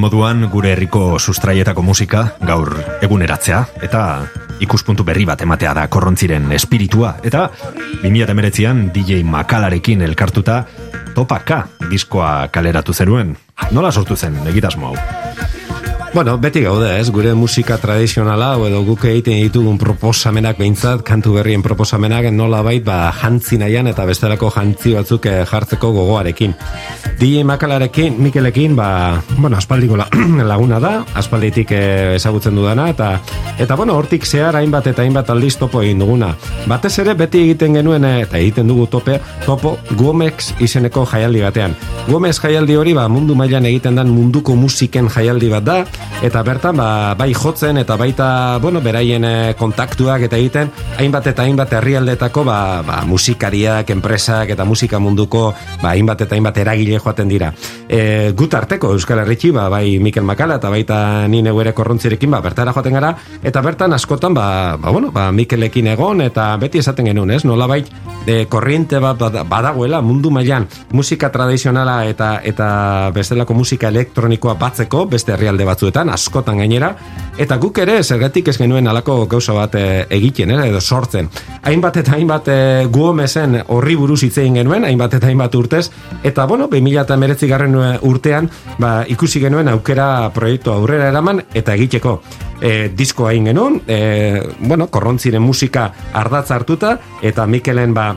moduan gure herriko sustraietako musika gaur eguneratzea eta ikuspuntu berri bat ematea da korrontziren espiritua eta 2019an DJ Makalarekin elkartuta Topaka diskoa kaleratu zeruen. Nola sortu zen egitasmo hau?
Bueno, beti gaude, ez, gure musika tradizionala, edo guk egiten ditugun proposamenak behintzat, kantu berrien proposamenak nola bait, ba, jantzi nahian eta bestelako jantzi batzuk eh, jartzeko gogoarekin. DJ Makalarekin, Mikelekin, ba, bueno, aspaldiko laguna da, aspalditik eh, ezagutzen dudana, eta, eta bueno, hortik zehar hainbat eta hainbat aldiz topo egin duguna. Batez ere, beti egiten genuen, eh, eta egiten dugu tope, topo, Gomex izeneko jaialdi batean. Gomex jaialdi hori, ba, mundu mailan egiten den munduko musiken jaialdi bat da, eta bertan ba, bai jotzen eta baita bueno, beraien eh, kontaktuak eta egiten hainbat eta hainbat herrialdetako ba, ba, musikariak, enpresak eta musika munduko ba, hainbat eta hainbat eragile joaten dira. E, gut arteko Euskal Herritxi, ba, bai Mikel Makala eta baita nine guere korrontzirekin ba, bertara joaten gara, eta bertan askotan ba, ba, bueno, ba, Mikelekin egon eta beti esaten genuen, ez? Nola bai, e, korriente bat badagoela mundu mailan musika tradizionala eta eta bestelako musika elektronikoa batzeko beste herrialde batzuetan, askotan gainera, eta guk ere zergatik ez genuen alako gauza bat e, egiten, eh, edo sortzen. Hainbat eta hainbat e, guomezen horri buruz hitzein genuen, hainbat eta hainbat urtez, eta bueno, 2000 eta meretzi garren urtean, ba, ikusi genuen aukera proiektu aurrera eraman, eta egiteko e, disko egin genuen, e, bueno, korrontziren musika ardatza hartuta, eta Mikelen ba,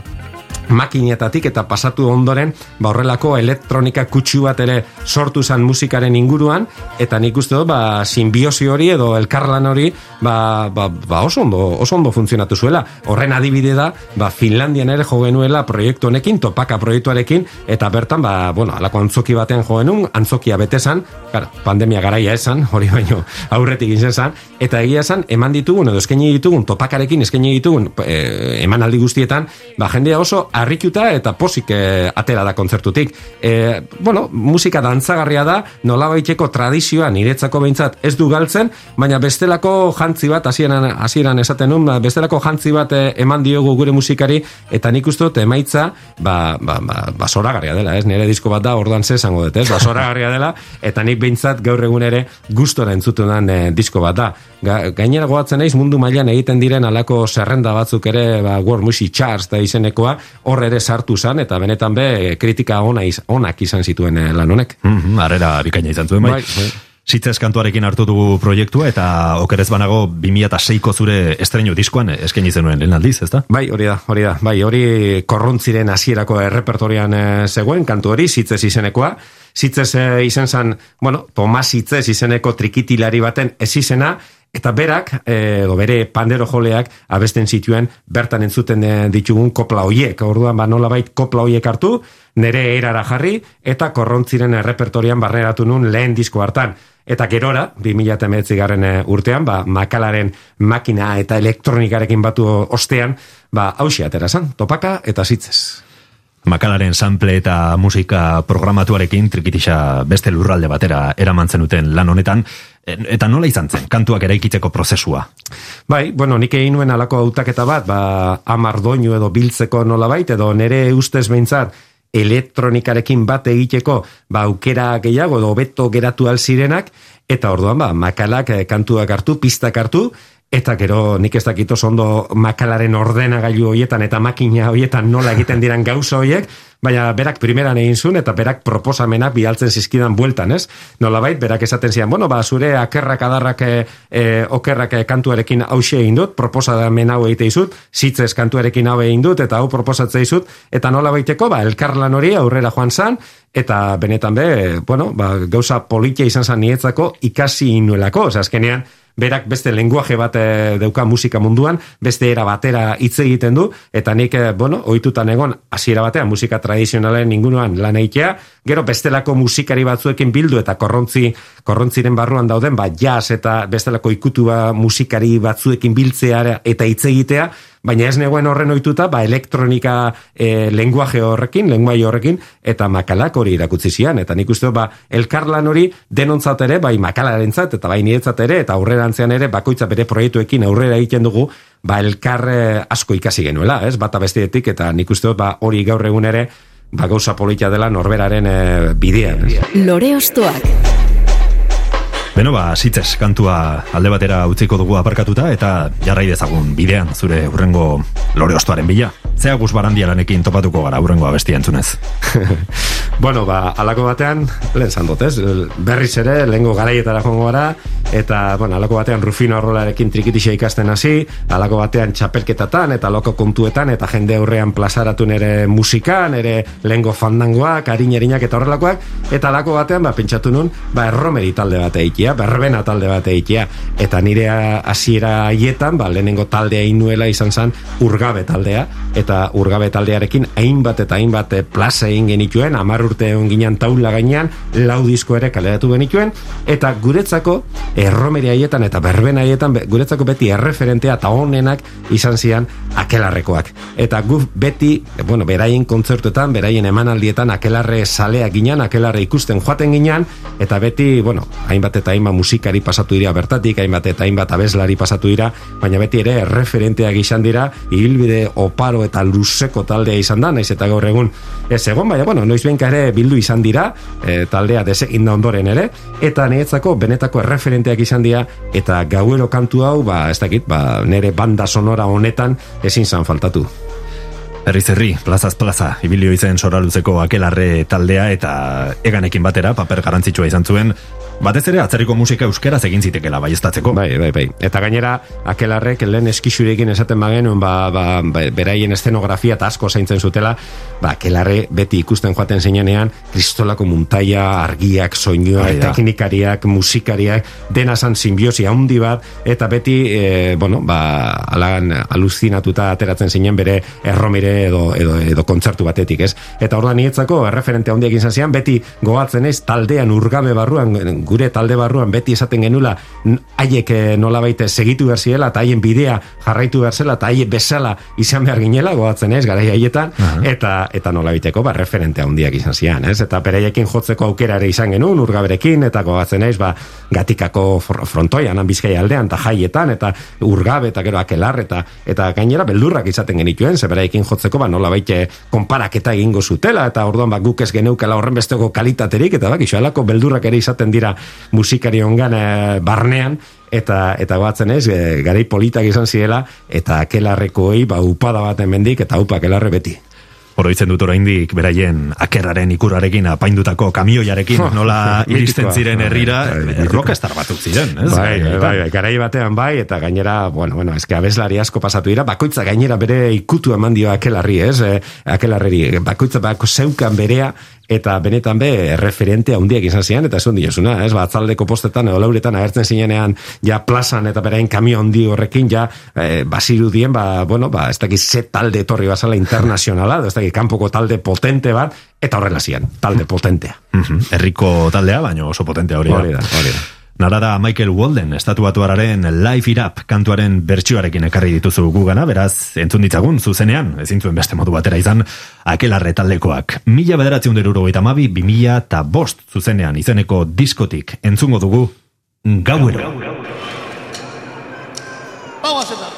makinetatik eta pasatu ondoren ba horrelako elektronika kutsu bat ere sortu zan musikaren inguruan eta nik uste dut ba simbiosi hori edo elkarlan hori ba, ba, ba oso ondo oso ondo funtzionatu zuela. Horren adibide da ba Finlandian ere jo genuela proiektu honekin topaka proiektuarekin eta bertan ba bueno alako antzoki batean jo genuen antzokia betesan claro, pandemia garaia esan hori baino aurretik izan san eta egia esan eman ditugun edo eskaini ditugun topakarekin eskaini ditugun e, emanaldi guztietan ba jendea oso harrituta eta posik e, atera da kontzertutik. E, bueno, musika dantzagarria da, nolabaiteko tradizioa niretzako behintzat ez du galtzen, baina bestelako jantzi bat, hasieran hasieran esaten nun, ba, bestelako jantzi bat e, eman diogu gure musikari, eta nik uste dut emaitza, ba, ba, ba, ba soragarria dela, ez? Nire disko bat da, ordan ze esango dut, ez? Ba, soragarria dela, eta nik behintzat gaur egun ere gustora entzuten den e, disko bat da. Ga, gainera goatzen naiz mundu mailan egiten diren alako zerrenda batzuk ere, ba, World Music Charts da izenekoa, hor ere sartu zan, eta benetan be, kritika ona iz, onak izan zituen eh, lan honek.
Mm -hmm, arrera bikaina izan zuen, bai. bai, bai. kantuarekin hartu dugu proiektua eta okerez banago 2006ko zure estreño diskoan esken izenuen lehen aldiz, ezta?
Bai, hori da, hori da. Bai, hori korrontziren hasierako errepertorian e, zegoen, kantu hori, zitzez izenekoa. Zitzez e, izen zan, bueno, Tomas Zitzez izeneko trikitilari baten ez izena, Eta berak, eh, edo bere pandero joleak, abesten zituen, bertan entzuten eh, ditugun kopla hoiek. Orduan, ba, nola bait, kopla hoiek hartu, nere erara jarri, eta korrontziren repertorian barneratu nun lehen disko hartan. Eta gerora, 2008 garen eh, urtean, ba, makalaren makina eta elektronikarekin batu ostean, ba, hausia aterazan, topaka eta zitzez.
Makalaren sample eta musika programatuarekin trikitisa beste lurralde batera eramantzen duten lan honetan, eta nola izan zen, kantuak eraikitzeko prozesua?
Bai, bueno, nik egin nuen alako hautaketa bat, ba, amar doinu edo biltzeko nola bait, edo nere ustez behintzat, elektronikarekin bat egiteko, ba, aukera gehiago, edo beto geratu alzirenak, eta orduan, ba, makalak eh, kantuak hartu, pistak hartu, Eta gero nik ez dakit oso ondo makalaren ordenagailu hoietan eta makina hoietan nola egiten diran gauza hoiek, baina berak primeran egin zuen eta berak proposamenak bialtzen zizkidan bueltan, ez? Nola bait, berak esaten zian, bueno, ba, zure akerrak adarrak e, okerrak kantuarekin hause egin dut, proposamen hau egite izut, zitzez kantuarekin hau egin dut, eta hau proposatzea izut, eta nola baiteko, ba, elkarlan hori aurrera joan zan, eta benetan be, bueno, ba, gauza politia izan zan nietzako ikasi inuelako, oza, azkenean, berak beste lenguaje bat e, dauka musika munduan, beste era batera hitz egiten du, eta nik, e, bueno, ohitutan egon, hasiera batean musika tradizionalen inguruan lan eitea, gero bestelako musikari batzuekin bildu eta korrontzi, korrontziren barruan dauden, ba, jazz eta bestelako ikutua musikari batzuekin biltzea eta hitz egitea, baina ez negoen horren ohituta, ba, elektronika e, lenguaje horrekin, lenguai horrekin, eta makalak hori irakutsi zian, eta nik uste, ba, elkarlan hori denontzat ere, bai makalaren zat, eta bai niretzat ere, eta aurrerantzean ere, bakoitza bere proiektuekin aurrera egiten dugu, ba, elkar asko ikasi genuela, ez, bata bestietik, eta nik uste, ba, hori gaur egun ere, ba, gauza politia dela norberaren e, bidean.
Lore ostoak.
Beno ba, sitzes, kantua alde batera utziko dugu aparkatuta eta jarrai dezagun bidean zure urrengo lore ostoaren bila. Zea guz barandialanekin topatuko gara urrengo abestia entzunez.
bueno, ba, alako batean, lehen zandot, ez? Berriz ere, lehengo garaietara joango gara, eta, bueno, alako batean Rufino Arrolarekin trikitisa ikasten hasi, alako batean txapelketatan, eta loko kontuetan, eta jende aurrean plazaratu nere musikan, ere lehengo fandangoak, harinerinak eta horrelakoak, eta alako batean, ba, pentsatu nun, ba, erromeri talde bat eikia, berbena talde bat eikia, eta nire hasiera haietan, ba, lehenengo taldea inuela izan zen urgabe taldea, eta urgabe taldearekin hainbat eta hainbat eh, plaza egin genituen, amar urte egon ginen taula gainean, lau disko ere kaleratu genituen, eta guretzako erromeri haietan eta berben haietan guretzako beti erreferentea eta honenak izan zian akelarrekoak. Eta gu beti, bueno, beraien kontzertuetan, beraien emanaldietan akelarre salea ginen, akelarre ikusten joaten ginen, eta beti, bueno, hainbat eta hainbat musikari pasatu dira bertatik, hainbat eta hainbat abeslari pasatu dira, baina beti ere erreferenteak izan dira, ibilbide oparo eta luzeko taldea izan da, naiz eta gaur egun ez egon, baina, bueno, noiz ere bildu izan dira, e, taldea desegin da ondoren ere, eta niretzako benetako erreferenteak izan dira, eta gauero kantu hau, ba, ez dakit, ba, nere banda sonora honetan ezin zan faltatu.
Herri zerri, plazaz plaza, ibilio izen soraluzeko akelarre taldea eta eganekin batera, paper garantzitsua izan zuen, Batez ere atzerriko musika euskeraz egin zitekela baiestatzeko.
Bai, bai, bai. Eta gainera akelarrek lehen eskixurekin esaten bagenuen ba, ba, ba, beraien eszenografia eta asko zaintzen zutela, ba, akelarre beti ikusten joaten zeinean kristolako muntaia, argiak, soinua, bai, teknikariak, musikariak, dena san simbiosi handi bat, eta beti, e, bueno, ba, alan aluzinatuta ateratzen zeinen bere erromire edo, edo, edo kontzertu batetik, ez? Eta orda nietzako, referente handiak izan zian, beti gogatzen ez, taldean urgabe barruan, gure talde barruan beti esaten genula haiek eh, nola baite segitu berziela eta haien bidea jarraitu berzela eta haiek bezala izan behar ginela goatzen ez, gara haietan eta, eta nola baiteko ba, referente handiak izan zian ez? eta pereiekin jotzeko aukera ere izan genuen urgaberekin eta goatzen ez ba, gatikako frontoian bizkai aldean eta jaietan eta urgabe eta gero akelar eta, eta gainera beldurrak izaten genituen ze bereiekin jotzeko ba, nola baite konparaketa egingo zutela eta orduan ba, guk ez geneukela horren besteko kalitaterik eta iso, beldurrak ere izaten dira musikari ongan eh, barnean eta eta batzen ez e, garai politak izan ziela eta akelarrekoei ba upada bat hemendik eta upa akelarre beti
Oroitzen dut oraindik beraien akerraren ikurarekin apaindutako kamioiarekin nola iristen ziren herrira bai, rockstar batzuk ziren, ez?
Bai, bai, bai, bai, garai batean bai eta gainera, bueno, bueno, eske abeslari asko pasatu dira, bakoitza gainera bere ikutu eman dio akelarri, ez? Eh, akelarreri, bakoitza bako zeukan berea eta benetan be referente handiak izan zian eta esan diosuna, ez? Ba, atzaldeko postetan edo lauretan agertzen zinenean ja plazan eta berain kamio handi horrekin ja e, basirudien, ba, bueno, ba, ez dakit ze talde etorri basala internazionala, ez dakit kanpoko talde potente bat, eta horrela zian, talde potentea.
Herriko taldea, baina oso potentea hori
da. Hori da, hori da.
Narada Michael Walden, estatuatuararen Life It Up kantuaren bertsioarekin ekarri dituzu gugana, beraz, entzun ditzagun, zuzenean, ezin zuen beste modu batera izan, akelarre taldekoak. Mila bederatzen deruro eta mabi, bi mila eta bost zuzenean izeneko diskotik entzungo dugu, gauero. Vamos a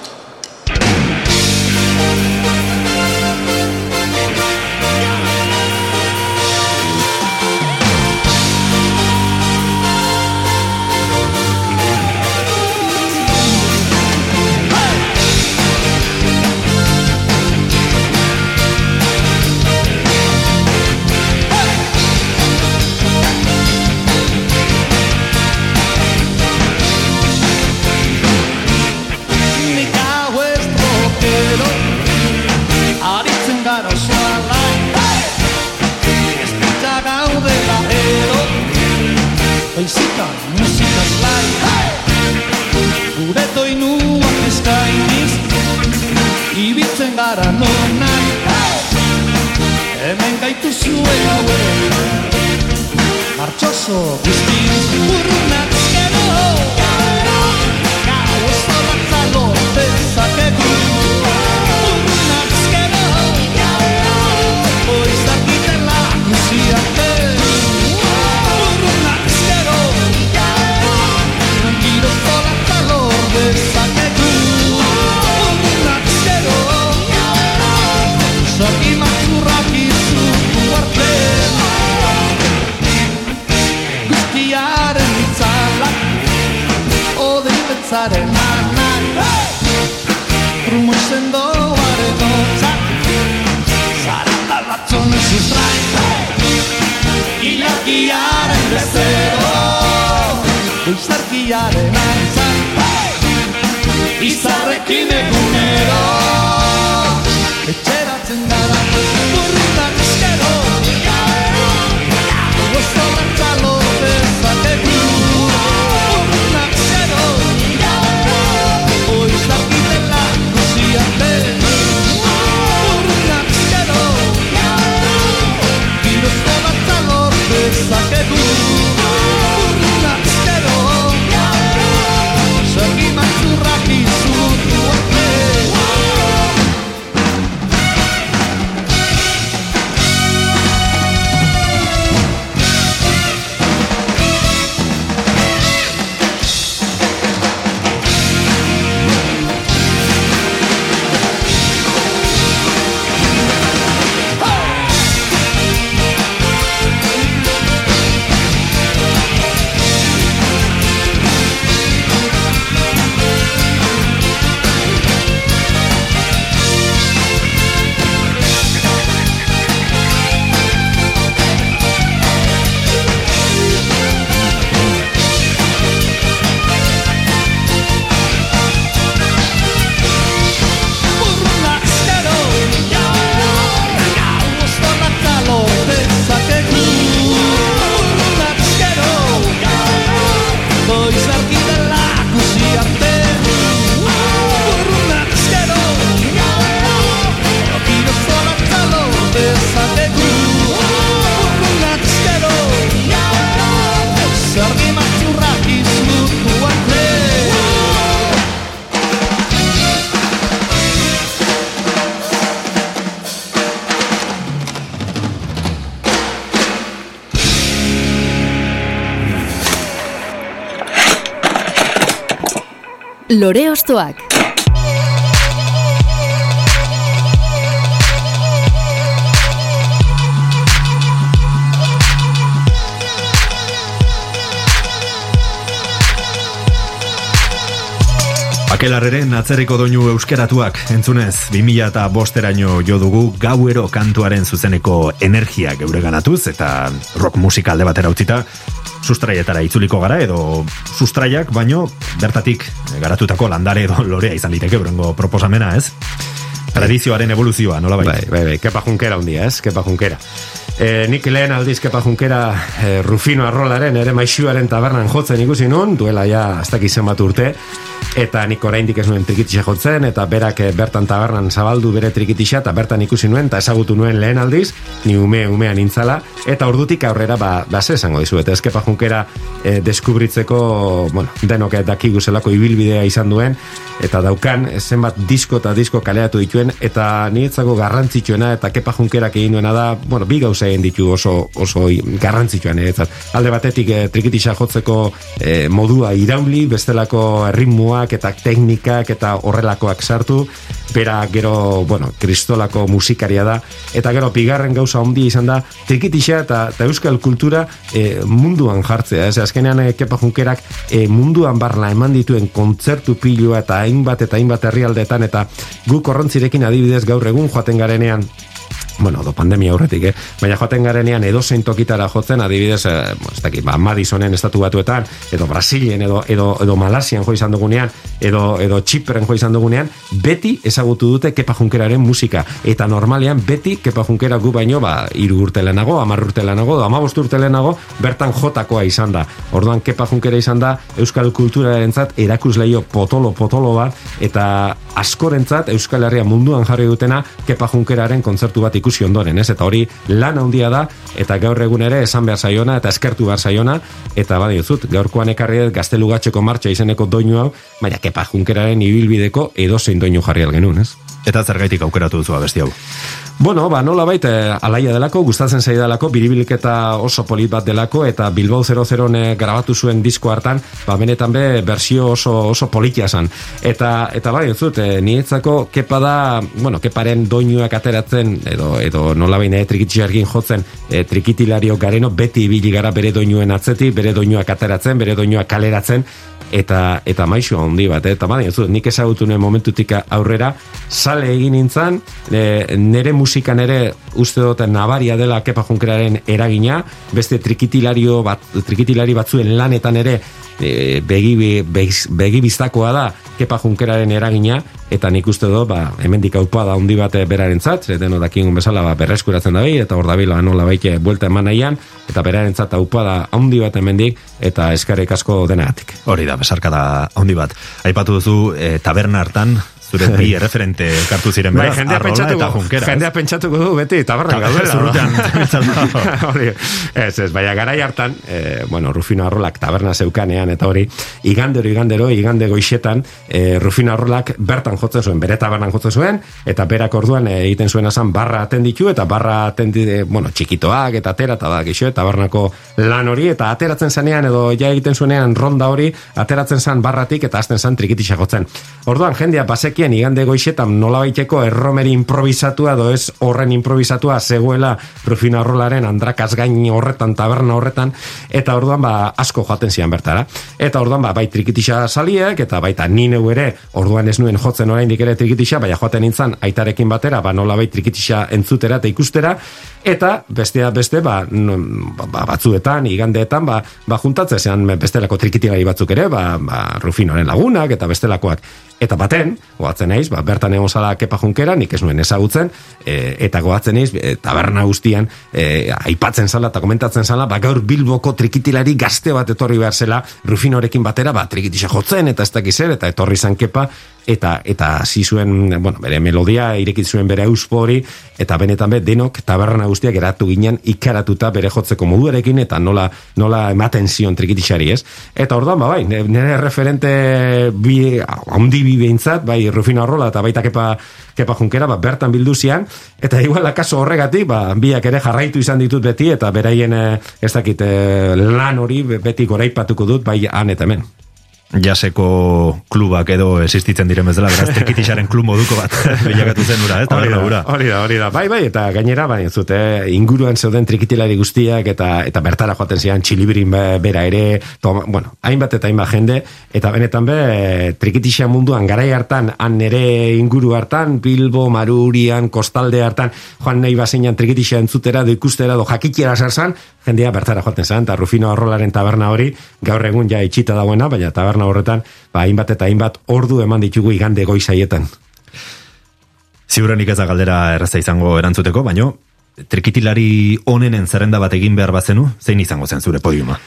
Lore Ostoak.
Akelarreren atzerriko doinu euskeratuak entzunez 2000 eta bosteraino jo dugu gauero kantuaren zuzeneko energia geure ganatuz eta rock musika alde batera utzita sustraietara itzuliko gara edo sustraiak baino bertatik garatutako landare edo lorea izan liteke brongo proposamena ez? Tradizioaren evoluzioa, nola bai?
Bai, bai, bai, kepa junkera un dia, ez? Kepa junkera. E, nik lehen aldiz kepa junkera e, Rufino Arrolaren ere maixuaren tabernan jotzen ikusi nun, duela ja ez dakit zenbat urte, eta nik oraindik ez nuen trikitixa jotzen, eta berak eh, bertan tabernan zabaldu bere trikitixa, eta bertan ikusi nuen, eta ezagutu nuen lehen aldiz, ni ume umean intzala, eta ordutik aurrera ba, ba esango dizu, eta ezkepa junkera e, deskubritzeko, bueno, denok dakigu zelako ibilbidea izan duen, eta daukan zenbat disko eta disko kaleatu dituen, eta niretzako garrantzitsuena, eta kepa junkerak egin duena da, bueno, bi gauza egin ditu oso, oso garrantzitsuan niretzat. Alde batetik e, trikitixa jotzeko e, modua irauli, bestelako ritmoak eta teknikak eta horrelakoak sartu, bera gero, bueno, kristolako musikaria da, eta gero bigarren gauza handi izan da, trikitixa eta, eta euskal kultura e, munduan jartzea, ez azkenean e, kepa junkerak e, munduan barla eman dituen kontzertu pilua eta hainbat eta hainbat herrialdetan eta gu korrontzirekin adibidez gaur egun joaten garenean bueno, do pandemia aurretik, eh? baina joaten garenean edo zein tokitara jotzen, adibidez, eh, ez dakit, ba, Madisonen estatu batuetan, edo Brasilien, edo, edo, edo Malasian jo izan dugunean, edo, edo Txipren jo izan dugunean, beti ezagutu dute Kepa Junkeraren musika, eta normalean beti Kepa Junkera gu baino, ba, iru urte lehenago, amar urte lehenago, amabost urte lehenago, bertan jotakoa izan da. Orduan Kepa Junkera izan da, Euskal Kulturarentzat erakusleio potolo-potolo bat, eta askorentzat Euskal Herria munduan jarri dutena Kepa Junkeraren kontzertu bat ikusi ondoren, ez? Eta hori lan handia da eta gaur egun ere esan behar zaiona eta eskertu behar zaiona eta badi zut, gaurkoan ekarri dut gaztelugatxeko martxa izeneko doinu hau, baina Kepa Junkeraren ibilbideko edozein doinu jarri algenun, ez?
Eta zergaitik aukeratu duzu abesti hau?
Bueno, ba, nola baita, alaia delako, gustatzen zaidalako, biribilketa oso polit bat delako, eta Bilbao 00 grabatu zuen disko hartan, ba, benetan be, bersio oso, oso politia zan. Eta, eta bai, entzut, e, nietzako, kepa da, bueno, keparen doinuak ateratzen, edo, edo nola baina trikitxargin jotzen, e, trikitilario gareno, beti ibili gara bere doinuen atzeti, bere doinuak ateratzen, bere doinuak kaleratzen, eta eta maixo handi bat, eh? eta badi, ez dut, nik ezagutu nuen momentutik aurrera, sale egin nintzen, e, nere musikan ere uste duten nabaria dela Kepa Junkeraren eragina, beste trikitilario bat, trikitilari batzuen lanetan ere e, begi, begi, biztakoa da Kepa Junkeraren eragina, eta nik uste do, ba, hemendik aupa da handi bat beraren zat, deno dakigun bezala ba, berreskuratzen da bi, eta hor da bila nola baike buelta eman nahian, eta beraren zat aupa da handi bat hemendik, eta eskarek asko denagatik.
Hori da, besarka da handi bat. Aipatu duzu, e, taberna hartan, zure bi erreferente kartu ziren
bai, jendea pentsatuko,
eta junkera.
jendea pentsatuko du beti tabarra gaudela.
Zurrutean,
hori, ez, ez, baina garai hartan, eh, bueno, Rufino Arrolak taberna zeukanean, eta hori, igandero, igandero, igande goixetan, eh, Rufino Arrolak bertan jotzen zuen, bere tabernan jotzen zuen, eta berak orduan eh, egiten zuen asan barra atenditu, eta barra atendi, eh, bueno, txikitoak, eta atera, eta da, gixo, tabernako lan hori, eta ateratzen zanean, edo ja egiten zuenean ronda hori, ateratzen zan barratik, eta azten zan trikitisa jotzen. Orduan, jendea basekien igande goixetan nolabaiteko erromeri improvisatua, edo ez horren improvisatua zegoela Rufino Arrolaren andrakaz gain horretan, taberna horretan, eta orduan ba asko joaten zian bertara. Eta orduan ba bai trikitisa saliek, eta baita ni neu ere, orduan ez nuen jotzen oraindik ere trikitisa, baina joaten nintzen aitarekin batera, ba nolabait trikitisa entzutera eta ikustera, eta bestea beste ba, ba batzuetan igandeetan ba, ba juntatzen zean bestelako trikitilari batzuk ere ba, ba Rufinoren lagunak eta bestelakoak. Eta baten goatzen naiz ba bertan egon zala kepa junkera nik ez nuen ezagutzen e, eta goatzen naiz e, taberna guztian e, aipatzen zala eta komentatzen zala ba gaur Bilboko trikitilari gazte bat etorri behar zela Rufinorekin batera ba trikitisa jotzen eta ez dakiz zer eta etorri zan kepa eta eta hasi zuen bueno, bere melodia irekit zuen bere auspo eta benetan be denok taberna guztiak geratu ginen ikaratuta bere jotzeko moduarekin eta nola nola ematen zion trikitixari, ez? Eta orduan ba bai, nire referente bi handi bi behintzat, bai Rufino Arrola eta baita kepa kepa junkera, ba, bertan bildu zian, eta igual akaso horregatik, ba, biak ere jarraitu izan ditut beti, eta beraien, eh, ez dakit, eh, lan hori beti goraipatuko dut, bai han eta hemen.
Jaseko klubak edo existitzen diren bezala, beraz, trikitixaren klub moduko bat bilakatu zen ura, ez?
Hori
Taberna
da,
ura.
hori da, hori da. Bai, bai, eta gainera, bai, ez dute, inguruan zeuden trikitilari guztiak, eta eta bertara joaten zian txilibirin be- bera ere, to, bueno, hainbat eta hainbat jende, eta benetan be, trikitixa munduan, garai hartan, han nere inguru hartan, Bilbo, Marurian, Kostalde hartan, joan nahi bazinan trikitixa entzutera, do ikustera, do jakitxera sarzan, jendea bertara joaten zen, eta Rufino Arrolaren taberna hori, gaur egun ja itxita dagoena, baina taberna horretan, ba, hainbat eta hainbat ordu eman ditugu igande goizaietan.
Ziurrenik ez da galdera erraza izango erantzuteko, baino trikitilari onenen zerrenda bat egin behar bazenu, zein izango zen zure podiuma?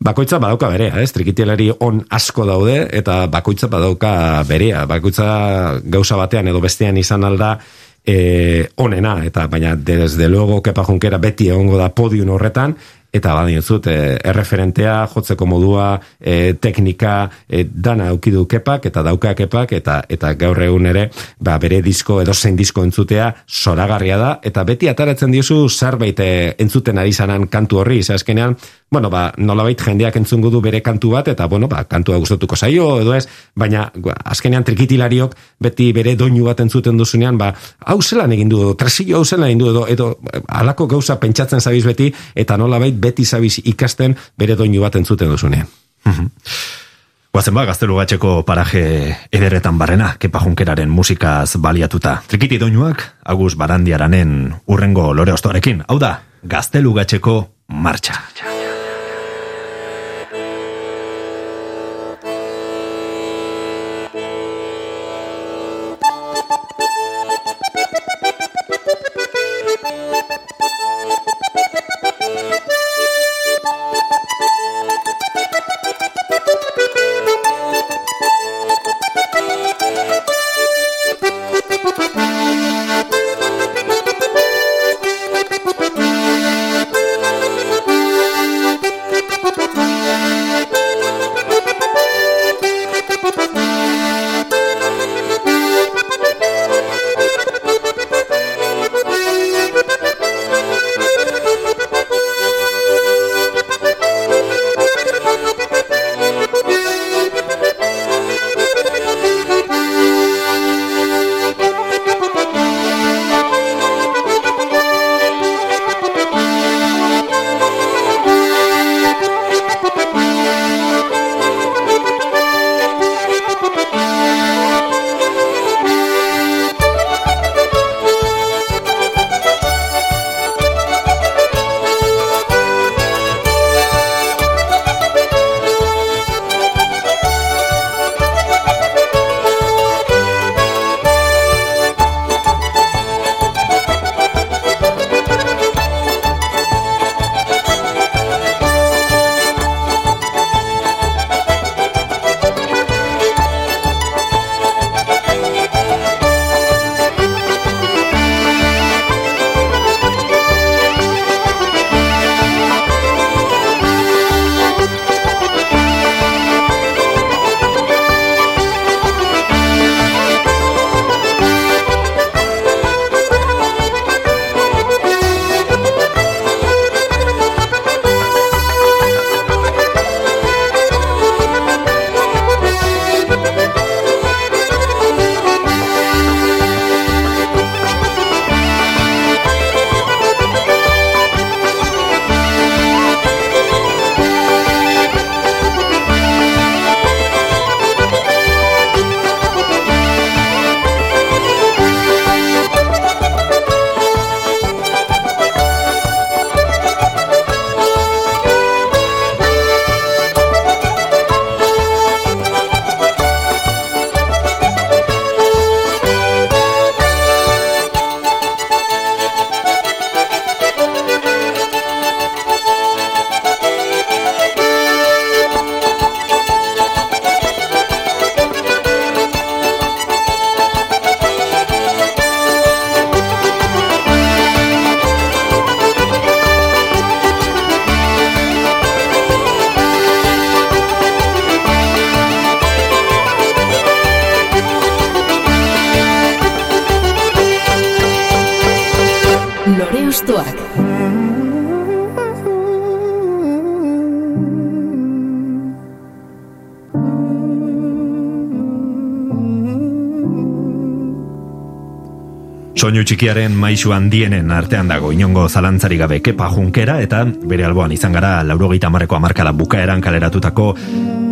Bakoitza badauka berea, ez? Trikitilari on asko daude, eta bakoitza badauka berea. Bakoitza gauza batean edo bestean izan alda e, onena, eta baina desde luego kepa junkera beti egongo da podium horretan, eta badin zut, e, erreferentea, jotzeko modua, e, teknika, e, dana aukidu kepak, eta dauka kepak, eta eta gaur egun ere, ba, bere disko, edo zein disko entzutea, zoragarria da, eta beti ataratzen diozu zerbait e, entzuten ari zanan kantu horri, azkenean, bueno, ba, nolabait jendeak entzungo du bere kantu bat, eta, bueno, ba, kantua gustatuko zaio, edo ez, baina, azkenean trikitilariok beti bere doinu bat entzuten duzunean, ba, hau zelan egin du, edo, tresillo hau zelan egin du, edo, edo, alako gauza pentsatzen zabiz beti, eta nolabait beti zabiz ikasten bere doinu bat entzuten duzunean.
Guazen ba, gaztelu gatxeko paraje ederretan barrena, kepa junkeraren musikaz baliatuta. Trikiti doinuak, Agus Barandiaranen urrengo lore ostoarekin. Hau da, gaztelu gatxeko martxa. Soinu txikiaren maisu handienen artean dago. Inongo zalantzari gabe kepa junkera eta bere alboan izan gara laurogeita marreko amarkada bukaeran kaleratutako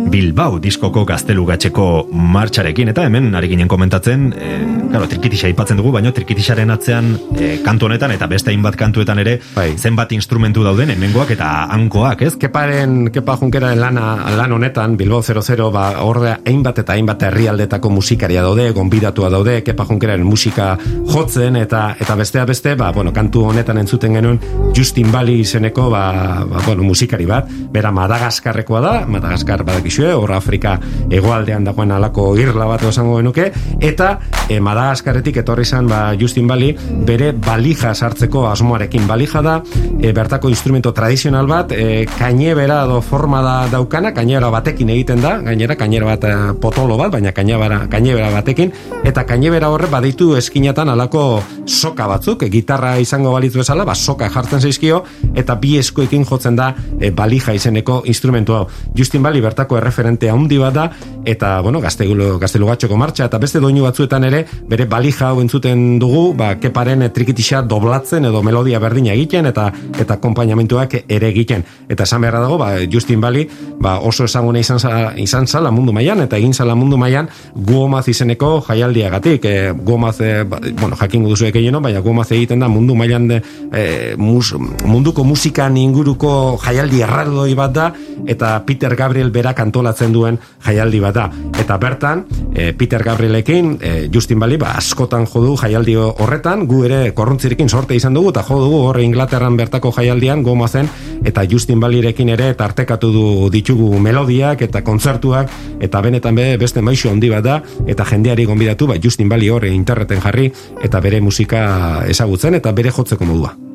Bilbao diskoko gaztelugatxeko martxarekin eta hemen ari ginen komentatzen e, claro, trikitisa ipatzen dugu, baina trikitixaren atzean e, kantu honetan eta beste hainbat kantuetan ere
Bai.
zenbat instrumentu dauden hemengoak eta hankoak, ez?
Keparen, Kepa Junkeraren lana, lan honetan, Bilbao 00, ba, horde hainbat eta hainbat herrialdetako musikaria daude, gonbidatua daude, Kepa Junkeraren musika jotzen, eta eta bestea beste, ba, bueno, kantu honetan entzuten genuen Justin Bali izeneko, ba, ba, bueno, musikari bat, bera Madagaskarrekoa da, Madagaskar badakizue, hor Afrika hegoaldean dagoen alako irla bat esango genuke, eta e, Madagaskarretik etorri izan ba, Justin Bali bere balija sartzeko asmoarekin. Balija da, e, bertako instrumento tradizional bat, e, kainebera edo forma da daukana, kainebera batekin egiten da, gainera kainera bat potolo bat, baina kainebera, kainebera batekin, eta kainebera horre baditu eskinatan alako soka batzuk, e, gitarra izango balitz bezala, ba, soka jartzen zaizkio, eta bi eskuekin jotzen da e, balija izeneko instrumentu hau. Justin Bali bertako erreferente handi bat da, eta, bueno, gaztelu, gaztelugatxoko martxa, eta beste doinu batzuetan ere, bere balija hau entzuten dugu, ba, keparen trikitixa doblatzen edo melodia berdina egiten, eta eta konpainamentuak ere egiten. Eta esan beharra dago, ba, Justin Bali, ba, oso ezaguna izan, za- izan zala mundu mailan eta egin zala mundu mailan guomaz izeneko jaialdiagatik. E, guomaz, e, ba, bueno, jakingo duzu gehieno, baina guomaz egiten da mundu mailan de, e, mus, munduko musikan inguruko jaialdi erraldoi bat da, eta Peter Gabriel berak antolatzen duen jaialdi bat da. Eta bertan, e, Peter Gabrielekin, e, Justin Bali, ba, askotan jo du jaialdi horretan, gu ere korrontzirekin sorte izan dugu, eta jo dugu horre Inglaterran bertako jaialdian goma zen, eta Justin Balirekin ere tartekatu du ditugu melodiak eta kontzertuak, eta benetan be beste maisu handi bat da, eta jendeari gonbidatu, ba, Justin Bali horre interneten jarri, eta bere musika ezagutzen, eta bere jotzeko modua.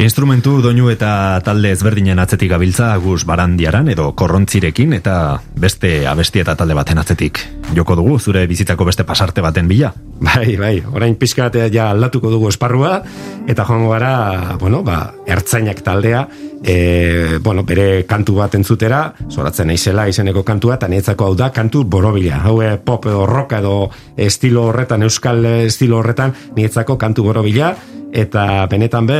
Instrumentu, doinu eta talde ezberdinen atzetik gabiltza Agus Barandiaran edo Korrontzirekin eta beste abesti eta talde baten atzetik. Joko dugu zure bizitzako beste pasarte baten bila.
Bai, bai, orain pixka bat ja aldatuko dugu esparrua, eta joango gara, bueno, ba, ertzainak taldea, e, bueno, bere kantu bat entzutera, zoratzen naizela izeneko kantua, eta niretzako hau da, kantu borobila. Hau e, pop edo rock edo estilo horretan, euskal estilo horretan, niretzako kantu borobila, eta benetan be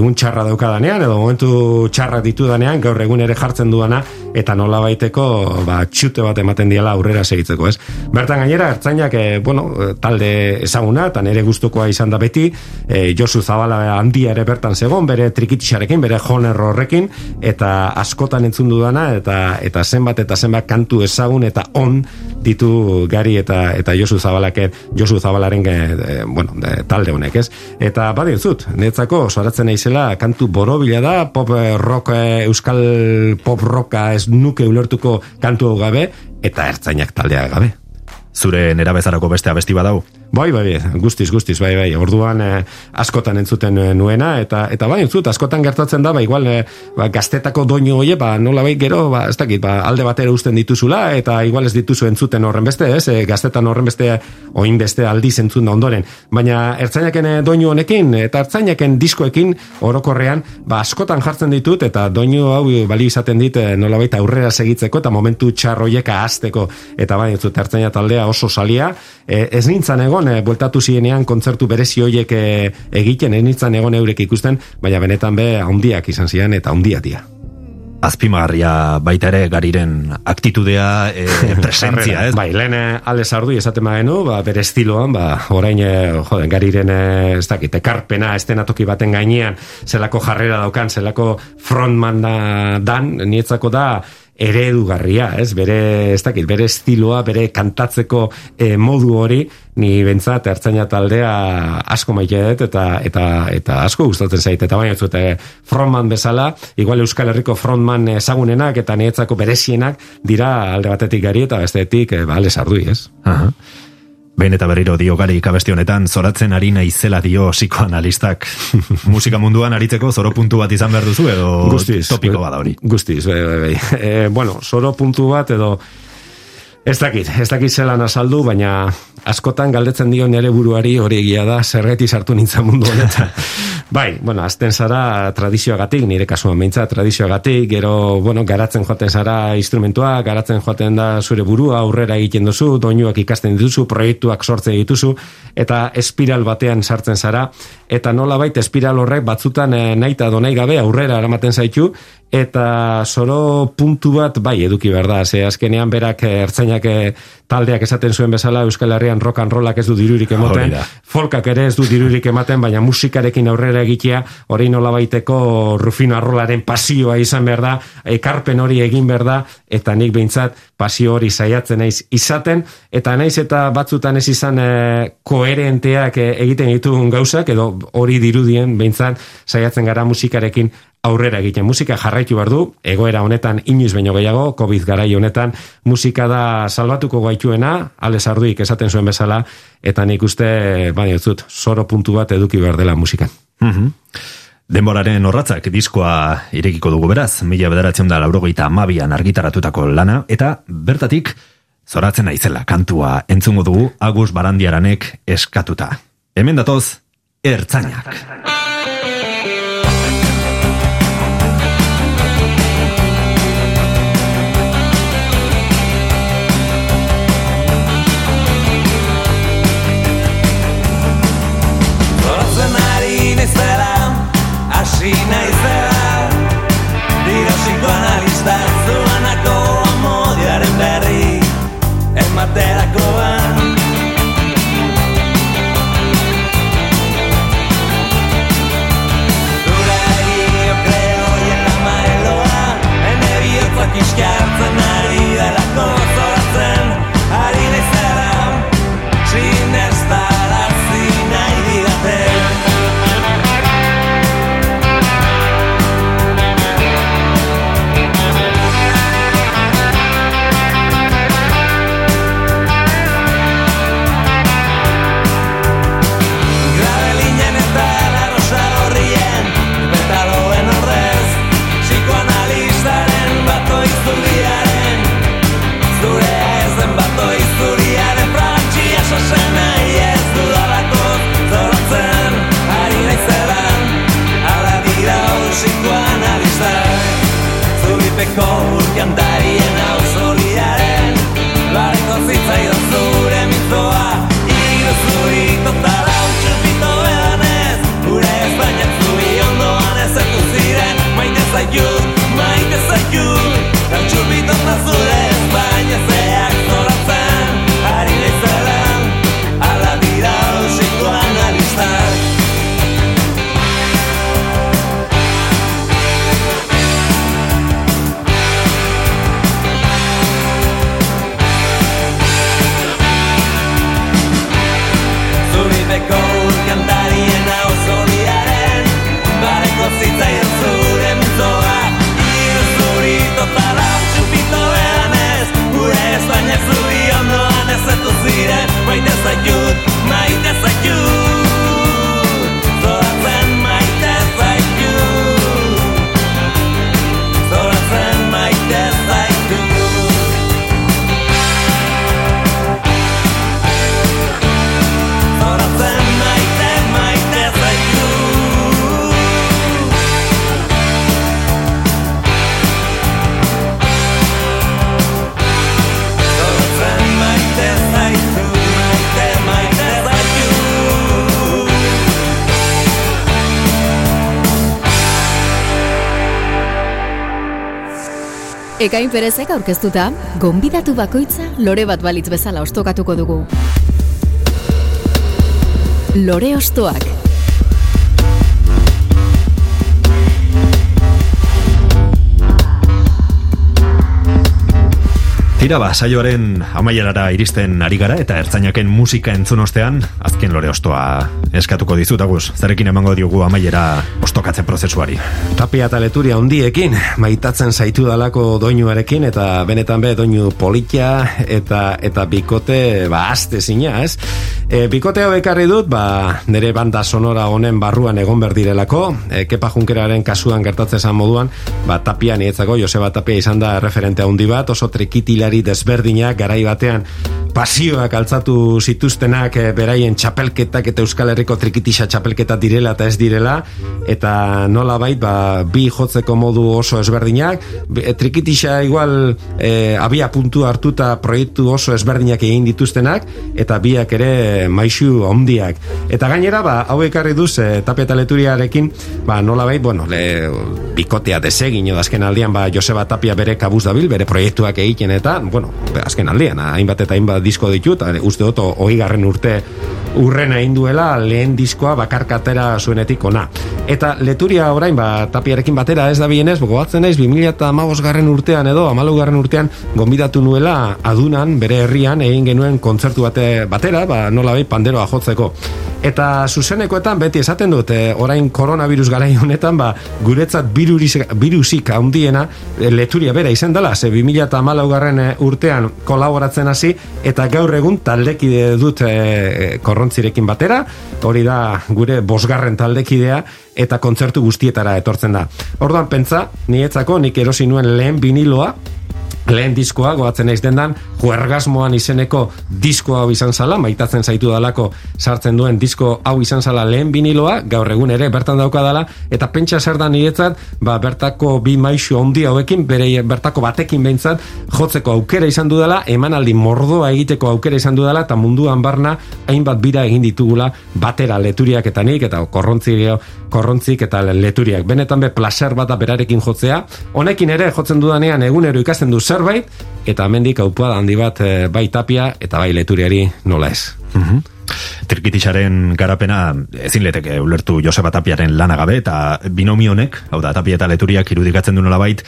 egun txarra daukadanean edo momentu txarra ditudanean gaur egun ere jartzen duana eta nola baiteko ba, txute bat ematen diala aurrera segitzeko ez. Bertan gainera ertzainak e, bueno, talde ezaguna eta nere gustukoa izan da beti e, Josu Zabala handia ere bertan zegon bere trikitixarekin, bere joner horrekin eta askotan entzun dudana eta eta zenbat eta zenbat kantu ezagun eta on ditu gari eta eta Josu Zabalak Josu Zabalaren e, bueno, e, talde honek, ez? Eta badi zut, netzako soratzen naizela kantu borobila da, pop eh, rock eh, euskal pop rocka ez nuke ulertuko kantu gabe eta ertzainak taldea gabe.
Zure nerabezarako beste abesti badau.
Bai, bai, guztiz, guztiz, bai, bai. Orduan eh, askotan entzuten eh, nuena eta eta bai, entzut, askotan gertatzen da, ba igual eh, ba, gaztetako doinu hoe, ba nola bai gero, ba ez dakit, ba alde batera uzten dituzula eta igual ez dituzu entzuten horren beste, ez? E, gaztetan horren beste oin beste aldiz entzun da ondoren. Baina ertzainaken eh, doinu honekin eta ertzainaken diskoekin orokorrean, ba askotan jartzen ditut eta doinu hau bali izaten dit nolabait aurrera segitzeko eta momentu txarroiek ahazteko eta bai, entzut, ertzaina taldea oso salia, e, ez nintzan egon, e, bueltatu zirenean kontzertu berezi hoiek e, egiten, ez nintzan egon eurek ikusten, baina benetan be handiak izan zian eta handia dia.
Azpimagarria baita ere gariren aktitudea, e, presentzia, ez?
Bai, lehen eh, ale sardu esaten bagenu, ba, bere estiloan, ba, orain, joden, gariren, ez dakit, ekarpena estenatoki baten gainean, zelako jarrera daukan, zelako frontman da, dan, nietzako da, eredugarria, ez? Bere, ez dakit, bere estiloa, bere kantatzeko eh, modu hori, ni bentsat ertzaina taldea asko maite dut eta eta eta asko gustatzen zait eta baina zute frontman bezala, igual Euskal Herriko frontman ezagunenak eta niretzako berezienak dira alde batetik gari eta bestetik eh, ba, ez?
Aha. Behin eta berriro dio gari ikabesti honetan, zoratzen ari naizela dio psikoanalistak. Musika munduan aritzeko zoro puntu bat izan behar duzu edo
Guztiz,
topiko bada hori.
Guztiz, bai, bai, bai. E, bueno, zoro puntu bat edo Ez dakit, ez dakit zelan azaldu, baina askotan galdetzen dio nere buruari hori egia da, zergeti sartu nintzen mundu honetan. Bai, bueno, azten zara tradizioagatik, nire kasuan beintza tradizioagatik, gero, bueno, garatzen joaten zara instrumentua, garatzen joaten da zure burua, aurrera egiten duzu, doinuak ikasten dituzu, proiektuak sortzen dituzu, eta espiral batean sartzen zara, eta nola baita espiral horrek batzutan eh, nahi eta donai gabe aurrera eramaten zaitu, eta solo puntu bat bai eduki behar da, ze azkenean berak eh, ertzainak eh, taldeak esaten zuen bezala Euskal Herrian rock and rollak ez du dirurik emoten,
da.
folkak ere ez du dirurik ematen, baina musikarekin aurrera egitea, hori nola baiteko Rufino Arrolaren pasioa izan behar da, ekarpen hori egin behar da, eta nik behintzat pasio hori saiatzen naiz izaten, eta naiz eta batzutan ez izan eh, koherenteak egiten ditugun gauzak, edo hori dirudien behintzat saiatzen gara musikarekin aurrera egiten. Musika jarraitu behar du, egoera honetan inoiz baino gehiago, COVID garai honetan, musika da salbatuko gaituena, Alex Arduik esaten zuen bezala, eta nik uste, baina ez dut, soro puntu bat eduki behar dela musikan.
Mhm. Denboraren horratzak diskoa irekiko dugu beraz, mila bederatzen da laurogeita amabian argitaratutako lana, eta bertatik zoratzen naizela kantua entzungo dugu Agus Barandiaranek eskatuta. Hemen datoz, ertzainak.
Zoratzen ari naizela, hasi naizela Dira psikoanalista zuanako amodiaren berri Ematerakoan ari Utxupito eta zure ziren Maite zaitut, maite
Ekain perezek aurkeztuta, gonbidatu bakoitza lore bat balitz bezala ostokatuko dugu. Lore ostoak.
Tira ba, saioaren amaierara iristen ari gara eta ertzainaken musika entzun ostean, azken lore ostoa eskatuko dizut, Agus. Zarekin emango diogu amaiera ostokatze prozesuari.
Tapia eta leturia hondiekin, maitatzen zaitu dalako doinuarekin, eta benetan be doinu politia eta eta bikote, ba, azte zina, ez? E, bikote hau ekarri dut, ba, nire banda sonora honen barruan egon berdirelako, e, Kepa Junkeraren kasuan gertatzen zan moduan, ba, tapia nietzako, Joseba Tapia izan da referente handi bat, oso trikitilari desberdinak garai batean pasioak altzatu zituztenak e, beraien txapelketak eta Euskal Herriko trikitisa txapelketa direla eta ez direla eta nola bait ba, bi jotzeko modu oso ezberdinak. E, trikitisa igual e, abia puntu hartuta proiektu oso ezberdinak egin dituztenak eta biak ere maixu ondiak eta gainera ba, hau ekarri duz e, tapia eta leturiarekin ba, nola bait, bueno, le, bikotea desegin azken aldian ba, Joseba Tapia bere kabuz dabil, bere proiektuak egiten eta, bueno, azken aldian, hainbat eta hainbat disko ditut, uste dut, hoi garren urte urrena induela lehen diskoa bakarkatera zuenetik ona. Eta leturia orain, ba, tapiarekin batera ez da bienez, gogatzen naiz, 2000 eta garren urtean edo, amalau garren urtean, gombidatu nuela adunan, bere herrian, egin genuen kontzertu bate batera, ba, nola bai, panderoa jotzeko. Eta zuzenekoetan beti esaten dut, e, orain koronavirus garai honetan, ba, guretzat virusik, virusik handiena e, leturia bera izan dela, ze 2000 eta garren urtean kolaboratzen hasi, eta gaur egun taldekide dut e, korrontzirekin batera, hori da gure bosgarren taldekidea, eta kontzertu guztietara etortzen da. Orduan pentsa, nietzako nik erosi nuen lehen viniloa, lehen diskoa, goatzen naiz dendan, juergasmoan izeneko disko hau izan zala, maitatzen zaitu dalako sartzen duen disko hau izan zala lehen biniloa, gaur egun ere bertan dauka dala, eta pentsa zer da niretzat, ba, bertako bi maixu ondi hauekin, bere bertako batekin behintzat, jotzeko aukera izan dudala, emanaldi mordoa egiteko aukera izan dudala, eta munduan barna, hainbat bira egin ditugula, batera leturiak eta nik, eta korrontzik, korrontzik eta leturiak. Benetan be, placer bat berarekin jotzea, honekin ere jotzen dudanean egunero ikasten du zerbait, eta hemendik aupua handi bat e, bai tapia eta bai leturiari nola ez.
Mm Trikitixaren garapena ezin leteke ulertu Joseba Tapiaren lanagabe eta binomionek, hau da Tapia eta Leturiak irudikatzen du nolabait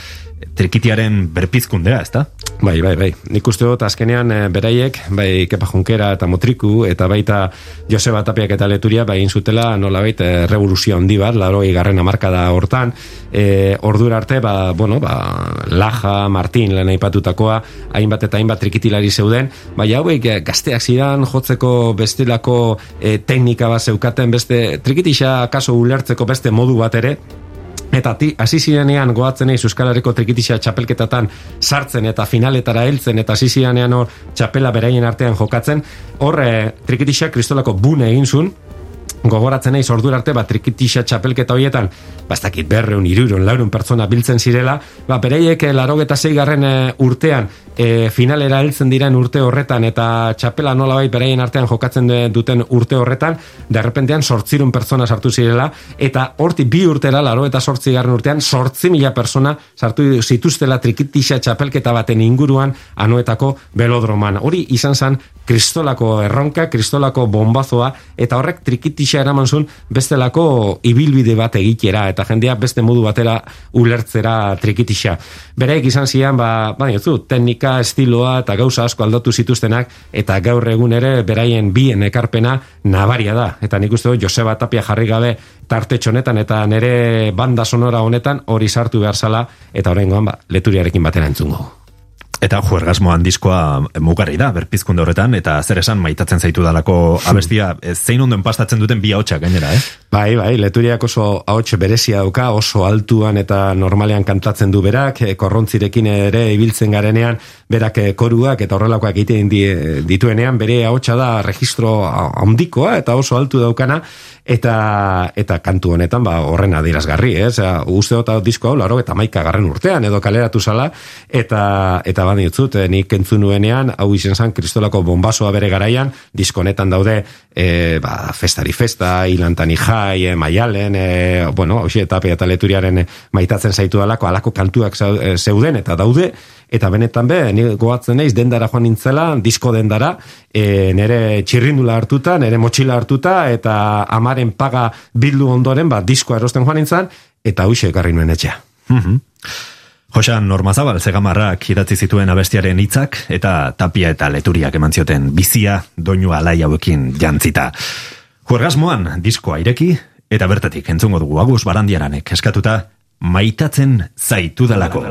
trikitiaren berpizkundea, ezta?
Bai, bai, bai. Nik uste dut azkenean e, beraiek, bai Kepa Junkera eta Motriku, eta baita Joseba Tapiak eta Leturia, bai inzutela nola baita e, revoluzio handi bat, laroi garren amarkada hortan, e, ordura arte, ba, bueno, ba, Laja, Martin, lehen aipatutakoa, hainbat eta hainbat trikitilari zeuden, bai hauek gazteak zidan jotzeko bestelako e, teknika bat zeukaten, beste trikitisa kaso ulertzeko beste modu bat ere, Eta ti, hasi zirenean goatzen eiz Euskal Herriko trikitisa txapelketatan sartzen eta finaletara heltzen eta hasi zirenean hor txapela beraien artean jokatzen, hor e, trikitisa kristolako bune egin zuen, gogoratzen naiz ordura arte bat trikitisa txapelketa hoietan bastakit berreun iruron laurun pertsona biltzen zirela. Ba bereiek eh, larogeta zeigarren eh, urtean e, finalera heltzen diren urte horretan eta txapela nola bai beraien artean jokatzen duten urte horretan derrepentean sortzirun pertsona sartu zirela eta horti bi urtera laro eta sortzi garren urtean sortzi mila persona sartu zituztela trikitisa txapelketa baten inguruan anuetako belodroman hori izan zan kristolako erronka, kristolako bombazoa eta horrek trikitisa gisa eraman zuen bestelako ibilbide bat egitera eta jendea beste modu batera ulertzera trikitisa. Bereik izan zian, ba, ba zu, teknika, estiloa eta gauza asko aldatu zituztenak eta gaur egun ere beraien bien ekarpena nabaria da. Eta nik uste Joseba Tapia jarri gabe tarte honetan eta nere banda sonora honetan hori sartu behar zala eta horrengoan ba, leturiarekin batera entzungo.
Eta juergasmo handizkoa mugarri da, berpizkunde horretan, eta zer esan maitatzen zaitu dalako abestia, zein ondo enpastatzen duten bi haotxak gainera, eh?
Bai, bai, leturiak oso haotxe berezia dauka, oso altuan eta normalean kantatzen du berak, e, korrontzirekin ere ibiltzen garenean, berak e, koruak eta horrelakoak egiten dituenean, bere haotxa da registro handikoa eta oso altu daukana, eta eta kantu honetan ba horren adierazgarri, eh? Osea, uste dut disko hau 91 garren urtean edo kaleratu sala eta eta bani utzut, eh, nik entzun nuenean hau izen san Kristolako bombasoa bere garaian, disko honetan daude e, ba, festari festa, ilantani jai, e, maialen, e, bueno, hau eta leturiaren maitatzen zaitu dalako, alako kantuak zeuden eta daude, eta benetan be, ni goatzen naiz dendara joan nintzela, disko dendara, e, nere txirrindula hartuta, nere motxila hartuta, eta amaren paga bildu ondoren, ba, diskoa erosten joan nintzen, eta huxe ekarri nuen etxea.
Mm Josan Normazabal zegamarrak idatzi zituen abestiaren hitzak eta tapia eta leturiak eman zioten bizia doinu alai hauekin jantzita. Juergasmoan diskoa ireki eta bertatik entzungo dugu agus barandiaranek eskatuta maitatzen zaitu dalako.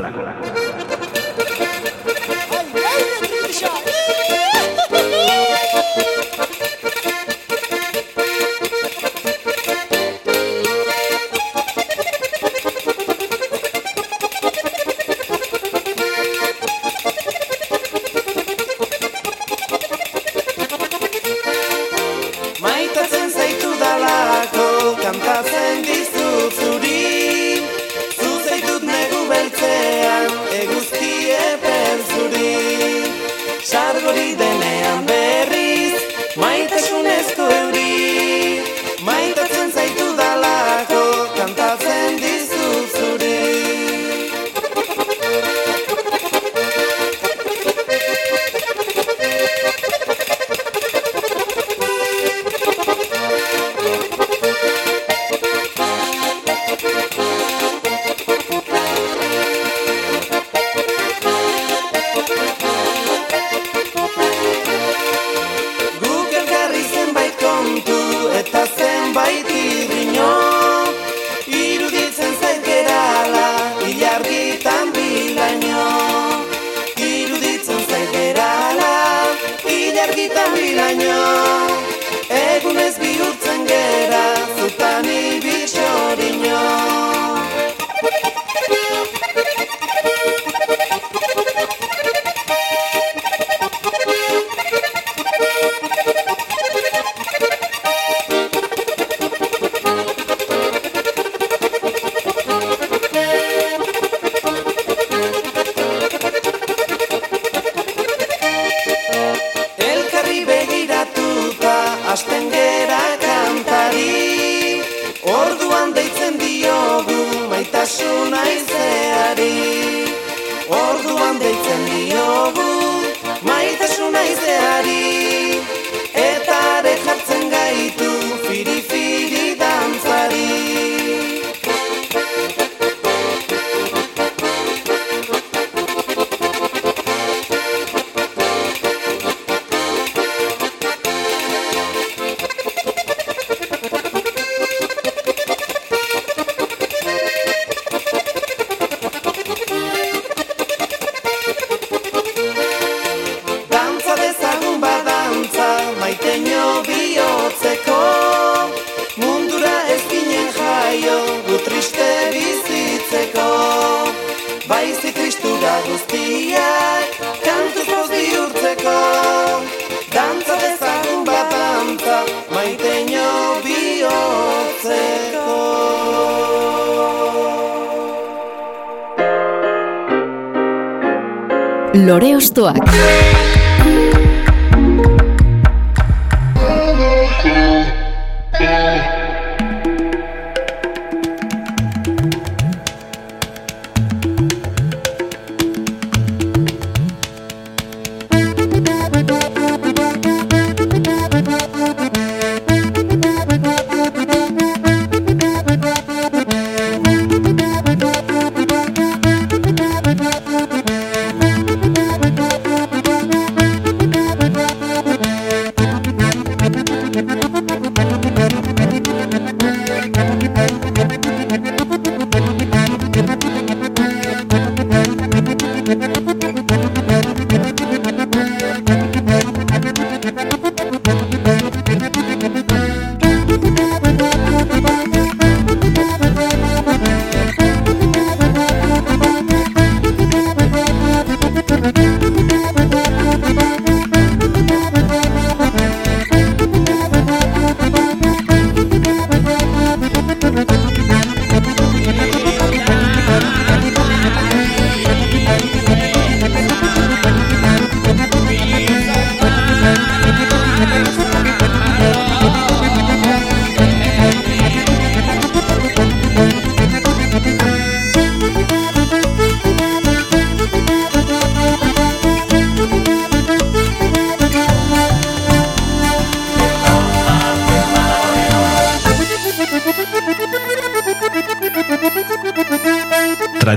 Lore Ostoak.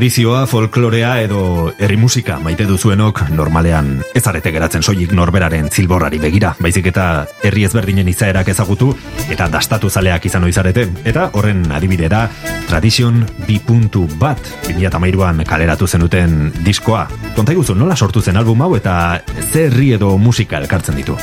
Tradizioa, folklorea edo herri musika maite duzuenok normalean ez arete geratzen soilik norberaren zilborrari begira, baizik eta herri ezberdinen izaerak ezagutu eta dastatu zaleak izan oizarete, eta horren adibide da Tradition bi puntu bat 2008an kaleratu zenuten diskoa. Konta iguzu, nola sortu zen album hau eta ze herri edo musika elkartzen ditu?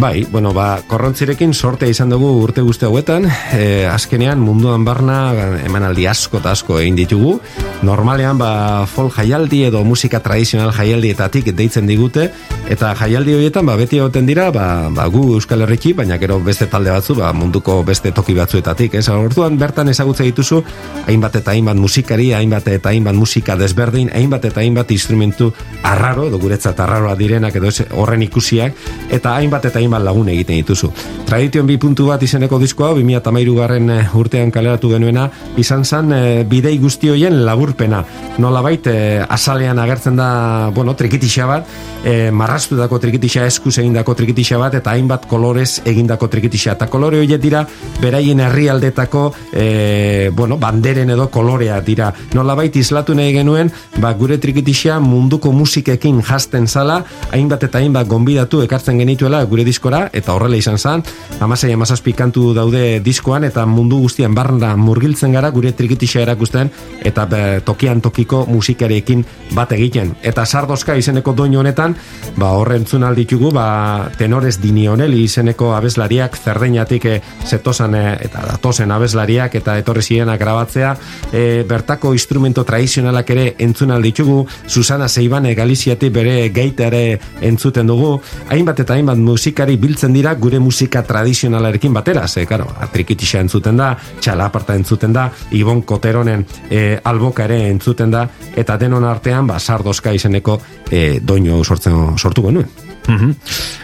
Bai, bueno, ba, korrontzirekin sorte izan dugu urte guzti hauetan, e, azkenean munduan barna emanaldi asko eta asko egin ditugu. Normalean, ba, folk jaialdi edo musika tradizional jaialdietatik deitzen digute, eta jaialdi horietan, ba, beti egoten dira, ba, ba, gu Euskal Herriki, baina gero beste talde batzu, ba, munduko beste toki batzuetatik. Ez, orduan bertan ezagutze dituzu, hainbat eta hainbat musikari, hainbat eta hainbat musika desberdin, hainbat eta hainbat instrumentu arraro, edo guretzat arraroa direnak, edo horren ikusiak, eta hainbat eta hainbat lagun egiten dituzu. Tradition bi puntu bat izeneko diskoa, 2008 garren eh, urtean kaleratu genuena, izan zen e, bidei guzti hoien laburpena. Nola bait, e, azalean agertzen da, bueno, trikitixa bat, e, marrastu dako trikitixa, eskuz egindako trikitixa bat, eta hainbat kolorez egindako trikitixa. Eta kolore horiek dira, beraien herrialdetako, e, bueno, banderen edo kolorea dira. Nola bait, izlatu nahi genuen, ba, gure trikitixa munduko musikekin jasten zala, hainbat eta hainbat gonbidatu ekartzen genituela gure diskora, eta horrela izan zen, amasei amazazpi kantu daude diskoan, eta mundu guztian barra murgiltzen gara gure trikitixa erakusten, eta be, tokian tokiko musikarekin bat egiten. Eta sardoska izeneko doinu honetan, ba, horren ditugu, ba, tenores dinioneli izeneko abeslariak zerdeinatik e, zetosan e, eta datozen abeslariak eta etorri zirenak grabatzea, e, bertako instrumento tradizionalak ere entzun ditugu, Susana Seibane Galiziati bere gaita ere entzuten dugu, hainbat eta hainbat musikari biltzen dira gure musika tradizionalarekin batera, ze, karo, atrikitisa entzuten da, txalaparta entzuten da, Ibon Koteronen e, alboka ere entzuten da, eta denon artean, ba, sardoska izeneko e, doinu sortzen sortu genuen.
Mm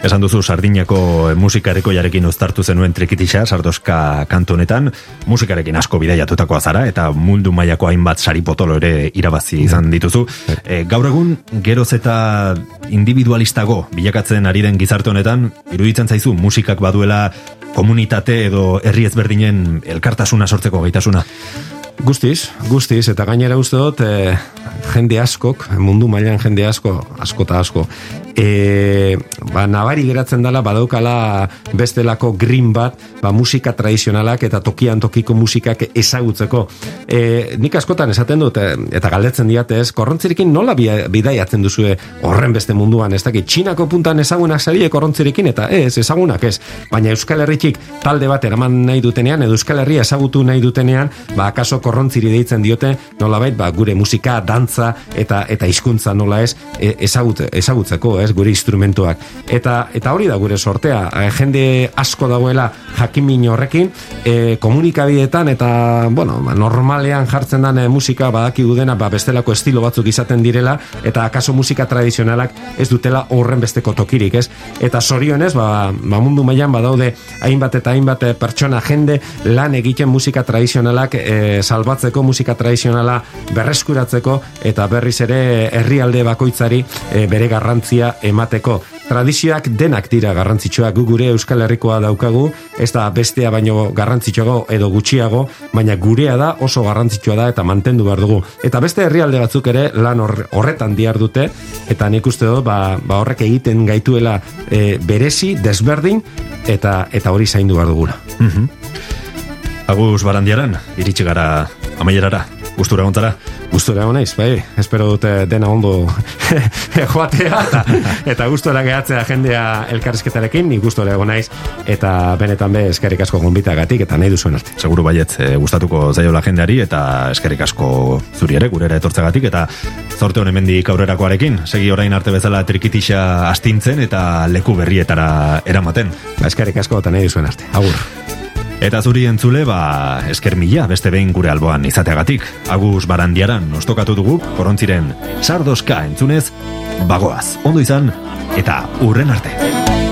Esan duzu sardinako musikareko jarekin uztartu zenuen trikitisa, sardoska kantu honetan, musikarekin asko bidaiatutakoa zara, eta mundu mailako hainbat sari potolo ere irabazi izan dituzu. E, gaur egun, geroz eta individualistago bilakatzen ari den gizarte honetan, iruditzen zaizu musikak baduela komunitate edo herri ezberdinen elkartasuna sortzeko gaitasuna?
Guztiz, guztiz, eta gainera uste dut, e, jende askok, mundu mailan jende asko, asko eta asko, e, ba, nabari geratzen dela, badaukala bestelako green bat, ba, musika tradizionalak eta tokian tokiko musikak ezagutzeko. E, nik askotan esaten dut, e, eta galdetzen diate ez, korrontzirekin nola bidaiatzen duzue horren beste munduan, ez dakit, txinako puntan ezagunak zalie korrontzirekin, eta ez, ezagunak ez, baina Euskal Herritik talde bat eraman nahi dutenean, edo Euskal Herria ezagutu nahi dutenean, ba, akaso korrontziri deitzen diote, nola bait, ba, gure musika, dantza, eta eta hizkuntza nola ez, e, ezagut, ezagutzeko, ez, gure instrumentuak. Eta, eta hori da gure sortea, e, jende asko dagoela jakimin horrekin, e, komunikabidetan, eta, bueno, ba, normalean jartzen den e, musika, badaki dena, ba, bestelako estilo batzuk izaten direla, eta akaso musika tradizionalak ez dutela horren besteko tokirik, ez? Eta sorionez, ba, ba mundu mailan badaude hainbat eta hainbat pertsona jende lan egiten musika tradizionalak e, salbatzeko musika tradizionala berreskuratzeko eta berriz ere herrialde bakoitzari e, bere garrantzia emateko. Tradizioak denak dira garrantzitsuak gu gure Euskal Herrikoa daukagu, ez da bestea baino garrantzitsuago edo gutxiago, baina gurea da oso garrantzitsua da eta mantendu behar dugu. Eta beste herrialde batzuk ere lan horretan diar dute, eta nik uste dut ba, ba horrek egiten gaituela e, berezi, desberdin, eta eta hori zaindu behar dugula.
Mm Agus barandiaran, iritsi gara amaierara, gustura gontara.
Gustura naiz, bai, espero dute dena ondo joatea, eta, eta gustura gehatzea jendea elkarrizketarekin, ni gustura egon naiz, eta benetan be eskerrik asko gatik eta nahi duzuen arte.
Seguru baiet, e, gustatuko zaiola jendeari, eta eskerrik asko zuri ere, gurera etortzagatik, eta zorte honen mendik aurrerakoarekin, segi orain arte bezala trikitisa astintzen, eta leku berrietara eramaten.
Ba, eskerrik asko eta nahi duzuen arte, agur.
Eta zuri entzule, ba, esker mila beste behin gure alboan izateagatik. Agus barandiaran ostokatu dugu, korontziren sardoska entzunez, bagoaz, ondo izan, eta urren arte.